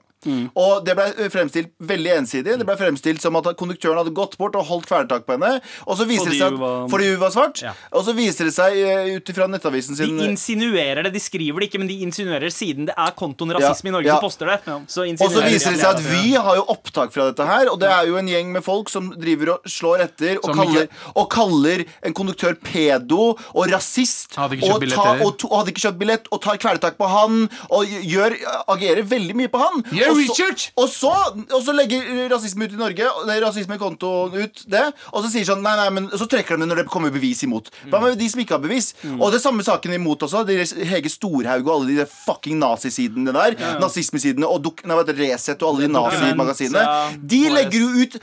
B: Og det ble eh, fremstilt veldig ensidig. Det ble fremstilt som at konduktøren hadde gått bort og holdt kvelertak på henne. Og så viser
D: Fordi
B: det seg
D: hun var-
B: fordi hun var svart.
E: Ja.
B: Og så viser det seg eh, ut ifra nettavisen
E: De insinuerer det, de skriver det ikke, men de insinuerer siden det er kontoen
B: Ja,
E: Rasisme i Norge
B: ja.
E: som poster det. Så
B: Og så viser det seg at vi har jo opptak fra dette her, og det er jo en gjeng med folk som driver og slår etter og, kaller, og kaller en konduktør pedo og rasist.
C: Hadde
B: og, ta, og, to, og hadde ikke kjøpt billett og tar kvelertak på han og gjør, agerer veldig mye på han.
C: Yeah,
B: og, så, og, så, og så legger rasisme ut i Norge, og det er rasismekontoen ut det, og så sier sånn Nei, nei, men så trekker de det når det kommer bevis imot. Hva med de som ikke har bevis? Og det samme saken imot også. De Hege Storhaug og alle de der fucking nazisidene der. Nazismesidene og duk, nei, Resett og alle de nazimagasinene.
E: ja,
B: De legger jo ut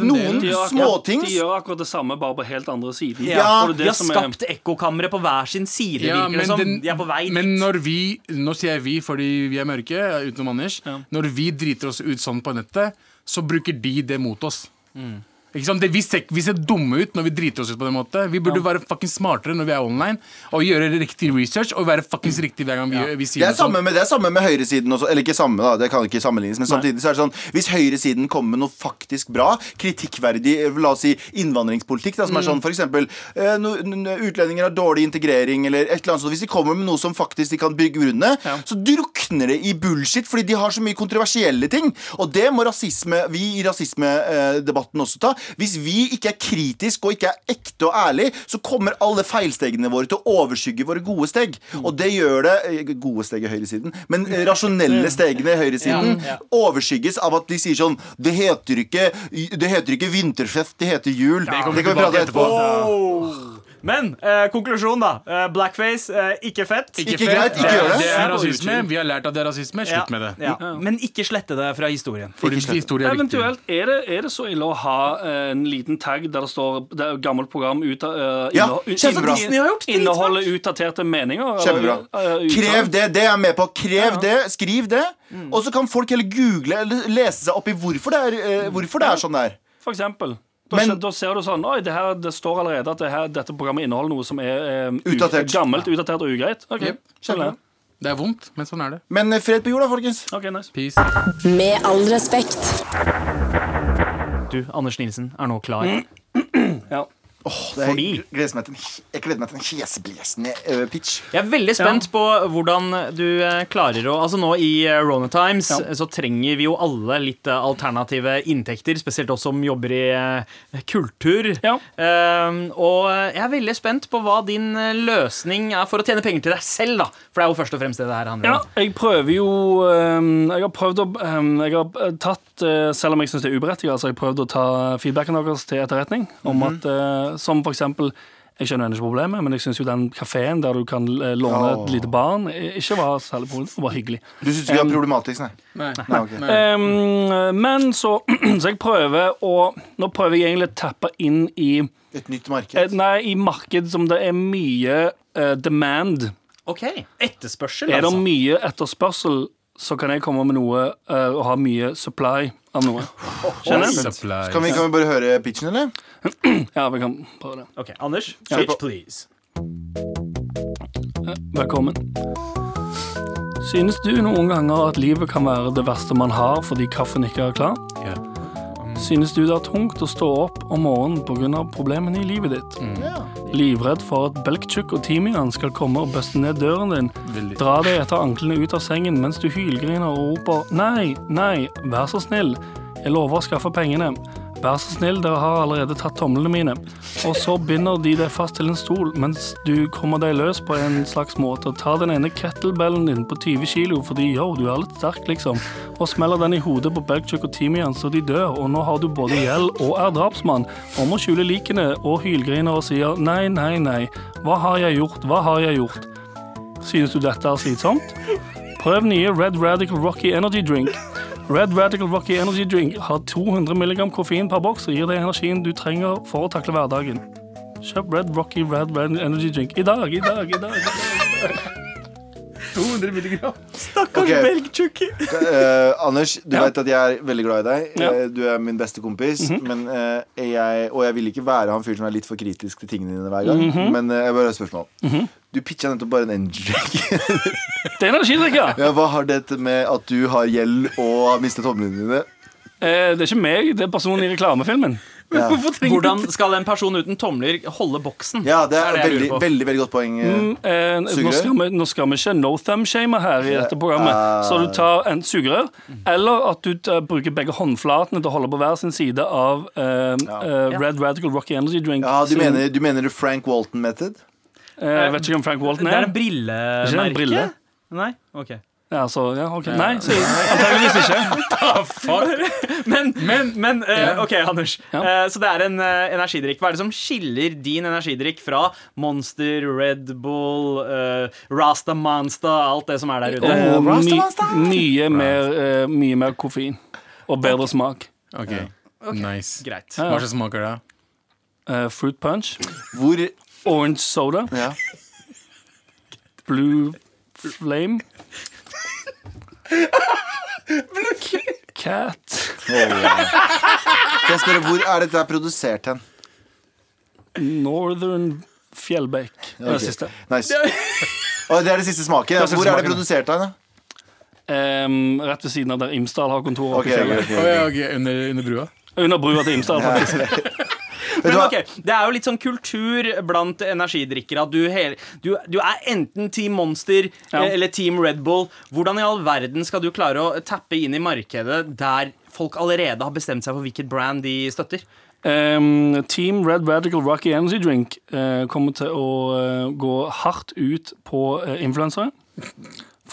B: noen. Småting.
D: De gjør akkurat det samme, bare på helt andre siden.
E: Ja,
D: det
E: de har
D: skapt er-
E: ekkokamre på hver sin side,
C: Ja,
E: virker det som.
C: den-
E: de er på vei
C: men
E: dit.
C: når vi Nå sier jeg vi fordi vi er mørke, utenom Anders. Når vi driter oss ut sånn på nettet, så bruker de det mot oss. Sant? Det, vi, ser, vi ser dumme ut når vi driter oss ut på den måten. Vi burde være fucking smartere når vi er online, og gjøre riktig research og være fuckings riktig hver gang vi, ja. vi
B: Det
C: sier
B: er,
C: noe sånt.
B: med, det er samme med høyresiden også. Eller ikke samme, da. Det kan ikke sammenlignes. Men samtidig så er det sånn Hvis høyresiden kommer med noe faktisk bra, kritikkverdig eh, la oss si innvandringspolitikk, da, som
C: Mm.
B: er sånn for eksempel eh, utlendinger har dårlig integrering, eller et eller annet sånt Hvis de kommer med noe som faktisk de kan bygge ja. så drukner det i bullshit, fordi de har så mye kontroversielle ting. Og det må rasisme, vi i rasismedebatten også ta. Hvis vi ikke er kritiske og ikke er ekte og ærlige, så kommer alle feilstegene våre til å overskygge våre gode steg. Og det gjør det eh, Gode steg i høyresiden, men rasjonelle stegene i høyresiden overskygges av at de sier sånn Det heter ikke, det heter ikke vinterfest, det heter jul. Det,
C: kommer
B: kan vi prate
C: etterpå.
B: etterpå.
E: Men eh, konklusjon, da. Eh, blackface, eh, ikke fett.
B: Ikke
C: fett.
B: greit, ikke gjør det.
C: Det er rasisme. Vi har lært at det er rasisme.
E: Ja,
C: Slutt med det.
E: Ja. Men ikke slette det fra historien.
C: Fordi historie er viktig.
D: Eventuelt, er det, er det så ille å ha eh, en liten tag der det står Det er et gammelt program ut av uh,
B: Ja, kjempebra.
E: Disney har gjort,
D: Inneholder utdaterte meninger? eller,
B: Kjempebra.
D: uh, utsagn?
B: Krev det. Det er jeg med på. Krev det. Skriv det. Og så kan folk heller google eller lese seg opp i hvorfor det er, eh, hvorfor det er sånn det er.
D: For eksempel. Da,
B: Men-
D: da ser du sånn Oi, det, her, det står allerede at det her, dette programmet inneholder noe som er eh,
B: Utdatert.
D: gammelt, utdatert og ugreit. Ok,
C: Yep.
D: skjønner jeg.
C: Det er vondt, men sånn er det.
B: Men eh, fred på jorda, folkens.
D: Ok, nice.
C: Peace.
F: Med all respekt.
E: Du, Anders Nilsen, er nå klar.
D: Ja.
B: Det er,
E: Fordi-
B: jeg gleder meg til en, jeg heseblesende eh, pitch.
E: Jeg er veldig spent på hvordan du eh, klarer å Altså Nå i eh, Rona Times
D: Ja.
E: så trenger vi jo alle litt alternative inntekter, spesielt oss som jobber i kultur.
D: Ja.
E: Um, og jeg er veldig spent på hva din løsning er for å tjene penger til deg selv, da. For det er jo først og fremst det det her handler
D: Ja,
E: om.
D: jeg prøver jo ehm, Jeg har prøvd å ehm, Jeg har tatt Selv om jeg syns det er uberettiget, så har prøvd å ta feedbacken deres til etterretning. Om
B: Mhm.
D: at eh, Som for eksempel Jeg skjønner ikke problemet, men jeg syns den kafeen der du kan eh, låne et lite barn, ikke var særlig problem, det var hyggelig.
B: Du syns ikke det er problematisk, nei?
C: Nei.
B: nei ok.
D: Um, men så Så jeg prøver å Nå prøver jeg egentlig å tappe inn i
B: Et nytt marked.
D: Nei, i marked som det er mye uh, demand.
E: Ok, Etterspørsel, altså.
D: Er det
E: altså.
D: mye etterspørsel, så kan jeg komme med noe uh, og ha mye supply av noe. Skjønner du?
C: Supply.
B: Kan vi, kan vi bare høre pitchen, eller?
D: Ja, vi kan prøve det.
E: Ok, Anders,
D: Ja.
E: pitch please.
D: Velkommen. Synes du noen ganger at livet kan være det verste man har fordi kaffen ikke er klar?
C: Ja.
D: Synes du det er tungt å stå opp om morgenen pga. problemene i livet ditt? Livredd for at Belkchuk og Timian skal komme og bøste ned døren din?
C: Veldig.
D: Dra deg etter anklene ut av sengen mens du hylgriner og roper Nei, nei, vær så snill. Jeg lover å skaffe pengene. Vær så snill, dere har allerede tatt tomlene mine. Og så binder de deg fast til en stol mens du kommer deg løs på en slags måte. og Tar den ene kettlebellen din på 20 kilo fordi yo, du er litt sterk, liksom, og smeller den i hodet på Belkchuk og Timian så de dør, og nå har du både gjeld og er drapsmann, og må skjule likene og hylgriner og sier nei, nei, nei, hva har jeg gjort, hva har jeg gjort? Synes du dette er slitsomt? Prøv nye Red Radical Rocky Energy Drink. Red Radical Rocky Energy Drink har 200 mg koffein per boks og gir deg energien du trenger for å takle hverdagen. Kjøp Red Rocky Red Red Energy Drink i dag, i dag, i dag. I dag.
C: 200 milligram.
B: Ok,
E: Belgchuk.
B: Uh, Anders, du
D: Ja.
B: vet at jeg er veldig glad i deg.
D: Ja.
B: Eh, Du er min beste kompis. men, uh, jeg, og jeg vil ikke være han fyren som er litt for kritisk til tingene dine hver gang. Men uh, jeg bare har et spørsmål. Du pitcha nettopp bare en energy drink.
D: Det er energidrikk, ja.
B: ja, hva har dette med at du har gjeld og har mistet tomlene dine?
D: Eh, Det er ikke meg, det er personen i reklamefilmen.
B: Ja.
E: Hvordan skal en person uten tomler holde boksen?
B: Ja, det er,
E: Det er det
B: veldig, veldig veldig godt poeng. Mm,
D: Eh, nå, skal vi, nå skal vi ikke no thumb-shame her i dette programmet. Så du tar en sugerør, eller at du uh, bruker begge håndflatene til å holde på hver sin side av eh, uh, Red Radical Rocky Energy Drink.
B: Ja, du mener, du mener Frank Walton method?
D: eh, Jeg vet ikke om Frank Walton er.
E: Det
D: er.
E: er en brillemerke?
D: Brille?
E: Nei? Ok.
D: Ja, så, ja, ok. Nei, så, antageligvis ikke.
E: Men, men, eh, OK, Anders.
D: Ja.
E: Eh, så det er en uh, energidrikk. Hva er det som skiller din energidrikk fra Monster, Red Bull, uh, Rasta Monster, alt det som er der ute?
D: My,
B: Rasta-Monster.
D: mye, mer, mye mer koffein. Og bedre smak.
C: Ok, nice.
E: Greit.
C: Hva slags smaker det?
D: Eh, fruit punch,
B: Hvor
D: orange soda,
B: ja.
D: blue flame Cat
B: Kan jeg spørre, Hvor er dette produsert hen?
D: Northern Fjellbekk. Det er det siste.
B: Nice. Og det er det siste smaken. Ja.
D: Det er siste
B: Hvor er det
D: smaken,
B: produsert hen? da?
D: Em, rett ved siden av der Imsdal har kontor. oppe
B: Ok,
D: i fjellet.
B: ok, ok.
C: Ja, ok, under, under brua?
D: Under brua til Imsdal. faktisk.
E: Men ok, Det er jo litt sånn kultur blant energidrikkere at du, hele, du, du er enten Team Monster
D: Ja.
E: eh, eller Team Red Bull. Hvordan i all verden skal du klare å tappe inn i markedet der folk allerede har bestemt seg for hvilket brand de støtter?
D: Um, Team Red Radical Rocky Energy Drink uh, kommer til å uh, gå hardt ut på uh, influensere.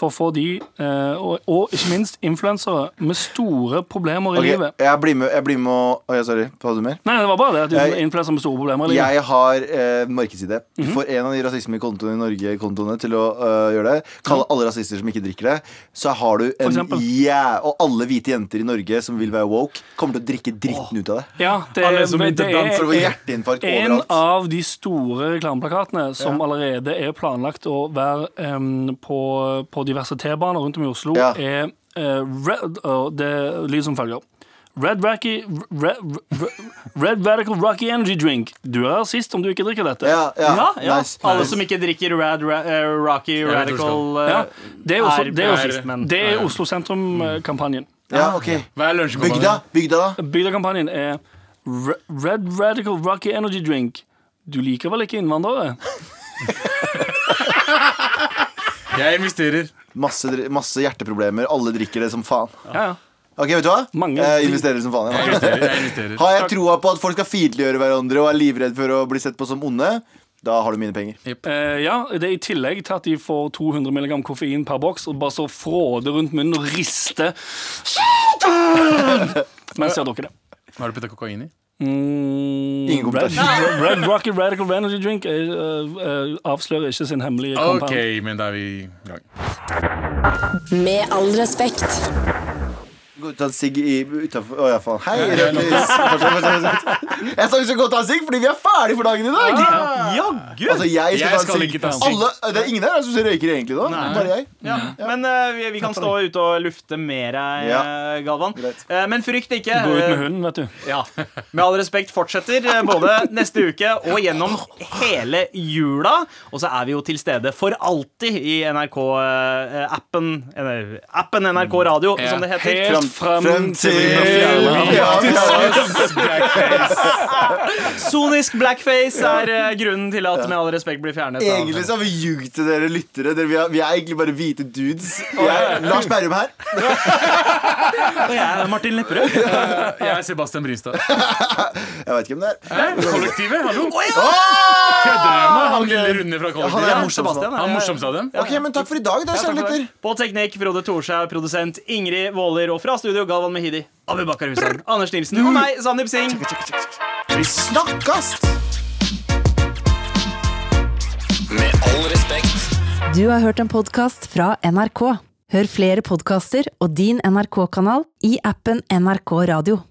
D: For å få de, eh, og, og ikke minst influensere med store problemer i livet.
B: jeg blir med, jeg blir med å oh, ja, sorry. Hadde du mer?
D: Nei, det var bare det. at
B: Jeg-
D: Influensere med store problemer i livet.
B: Jeg har eh, markedsidé. Du
D: Mhm.
B: får en av de rasismekontoene i Norge-kontoene til å uh, gjøre det. Kalle alle rasister som ikke drikker det. Så har du en yeah, Og alle hvite jenter i Norge som vil være woke, kommer til å drikke dritten ut av det.
D: Ja, det,
E: Alle som
D: det
E: ikke
D: er
B: For å få hjerteinfarkt
D: en
B: overalt.
D: av de store reklameplakatene som allerede er planlagt å være um, på, på diverse T-baner rundt om i Oslo,
B: Ja.
D: er uh, red, uh, det lyder som følger. Red, Racky, Red, Red Radical Rocky Energy Drink. Du er rasist om du ikke drikker dette.
B: Ja, ja,
E: Ja, ja.
B: Nice.
E: Alle som ikke drikker Rad, ra, uh, Rocky Radical eh,
D: Ja, det er, også, det er, også, det er Oslo Sentrum-kampanjen.
B: Ja, ok
C: Hva er
B: Bygda, bygda da
D: Bygdekampanjen er Red Radical Rocky Energy Drink. Du liker vel ikke innvandrere?
C: Jeg investerer.
B: Masse, masse hjerteproblemer Alle drikker det som faen
D: Ja, ja.
B: Ok, vet du hva?
D: Mange-
B: jeg investerer som faen
C: Jeg investerer. Jeg investerer.
B: Har jeg troa på at folk skal fiendtliggjøre hverandre Og er livredd for å bli sett på som onde Da har du mine penger
D: Eh, ja, det er i tillegg til at de får 200 mg koffein per boks og bare så fråder rundt munnen og rister mens de har drukket det.
C: Har du putta kokain i?
D: Mm,
B: Ingen
D: Red,
B: kommentar.
D: Red Rocky Radical Energy Drink uh, uh, avslører ikke sin hemmelige
C: OK, men da er vi i gang.
F: Med all respekt.
B: Gå ut og ta en sigg utafor Å ja, faen. Hei, Rødlys. Jeg sa vi skal gå og ta en sigg fordi vi er ferdig for dagen i dag.
E: Jaggu!
B: Altså, jeg skal,
C: Jeg
B: ta
C: skal
B: en
C: ikke
B: sigg.
C: ta en sigg.
B: Alle, det er ingen her som røyker egentlig nå. Bare jeg.
E: Ja. Men eh, vi, vi kan stå ute og lufte mer, eh,
B: Ja.
E: Galvan.
B: Greit.
E: Eh, men frykt ikke.
D: Gå ut med
E: Eh,
D: hunden, vet du.
E: Ja. Med all respekt fortsetter eh, både neste uke og gjennom hele jula. Og så er vi jo til stede for alltid i NRK-appen Appen NRK Radio,
C: Ja.
E: som det heter.
D: Helt frem,
B: Frem til ja, ja.
E: Sonisk blackface er eh, grunnen til at Med all respekt blir fjernet.
B: Egentlig så har vi ljugd til dere lyttere. Vi, er, vi er egentlig bare hvite dudes. Jeg, Lars Berrum her.
E: Og jeg er Martin Lepperød.
C: Jeg er Sebastian Brynstad.
B: Jeg vet ikke hvem det er.
C: Kollektivet, hallo? Kødder med meg? Han lille runde fra
B: Han er
C: morsomst
B: morsom.
E: Sebastian,
C: Han av dem?
B: Ok, men takk for i dag, da, kjære lytter.
E: På teknikk Frode Thorshaug, produsent Ingrid Våler og fra studio Galvan Mehidi, Abubakar Hussein, Anders Nilsen og meg, Sandeep Singh.
B: Vi snakkes!
H: Med all respekt.
A: Du har hørt en podkast fra NRK. Hør flere podkaster og din NRK-kanal i appen NRK Radio.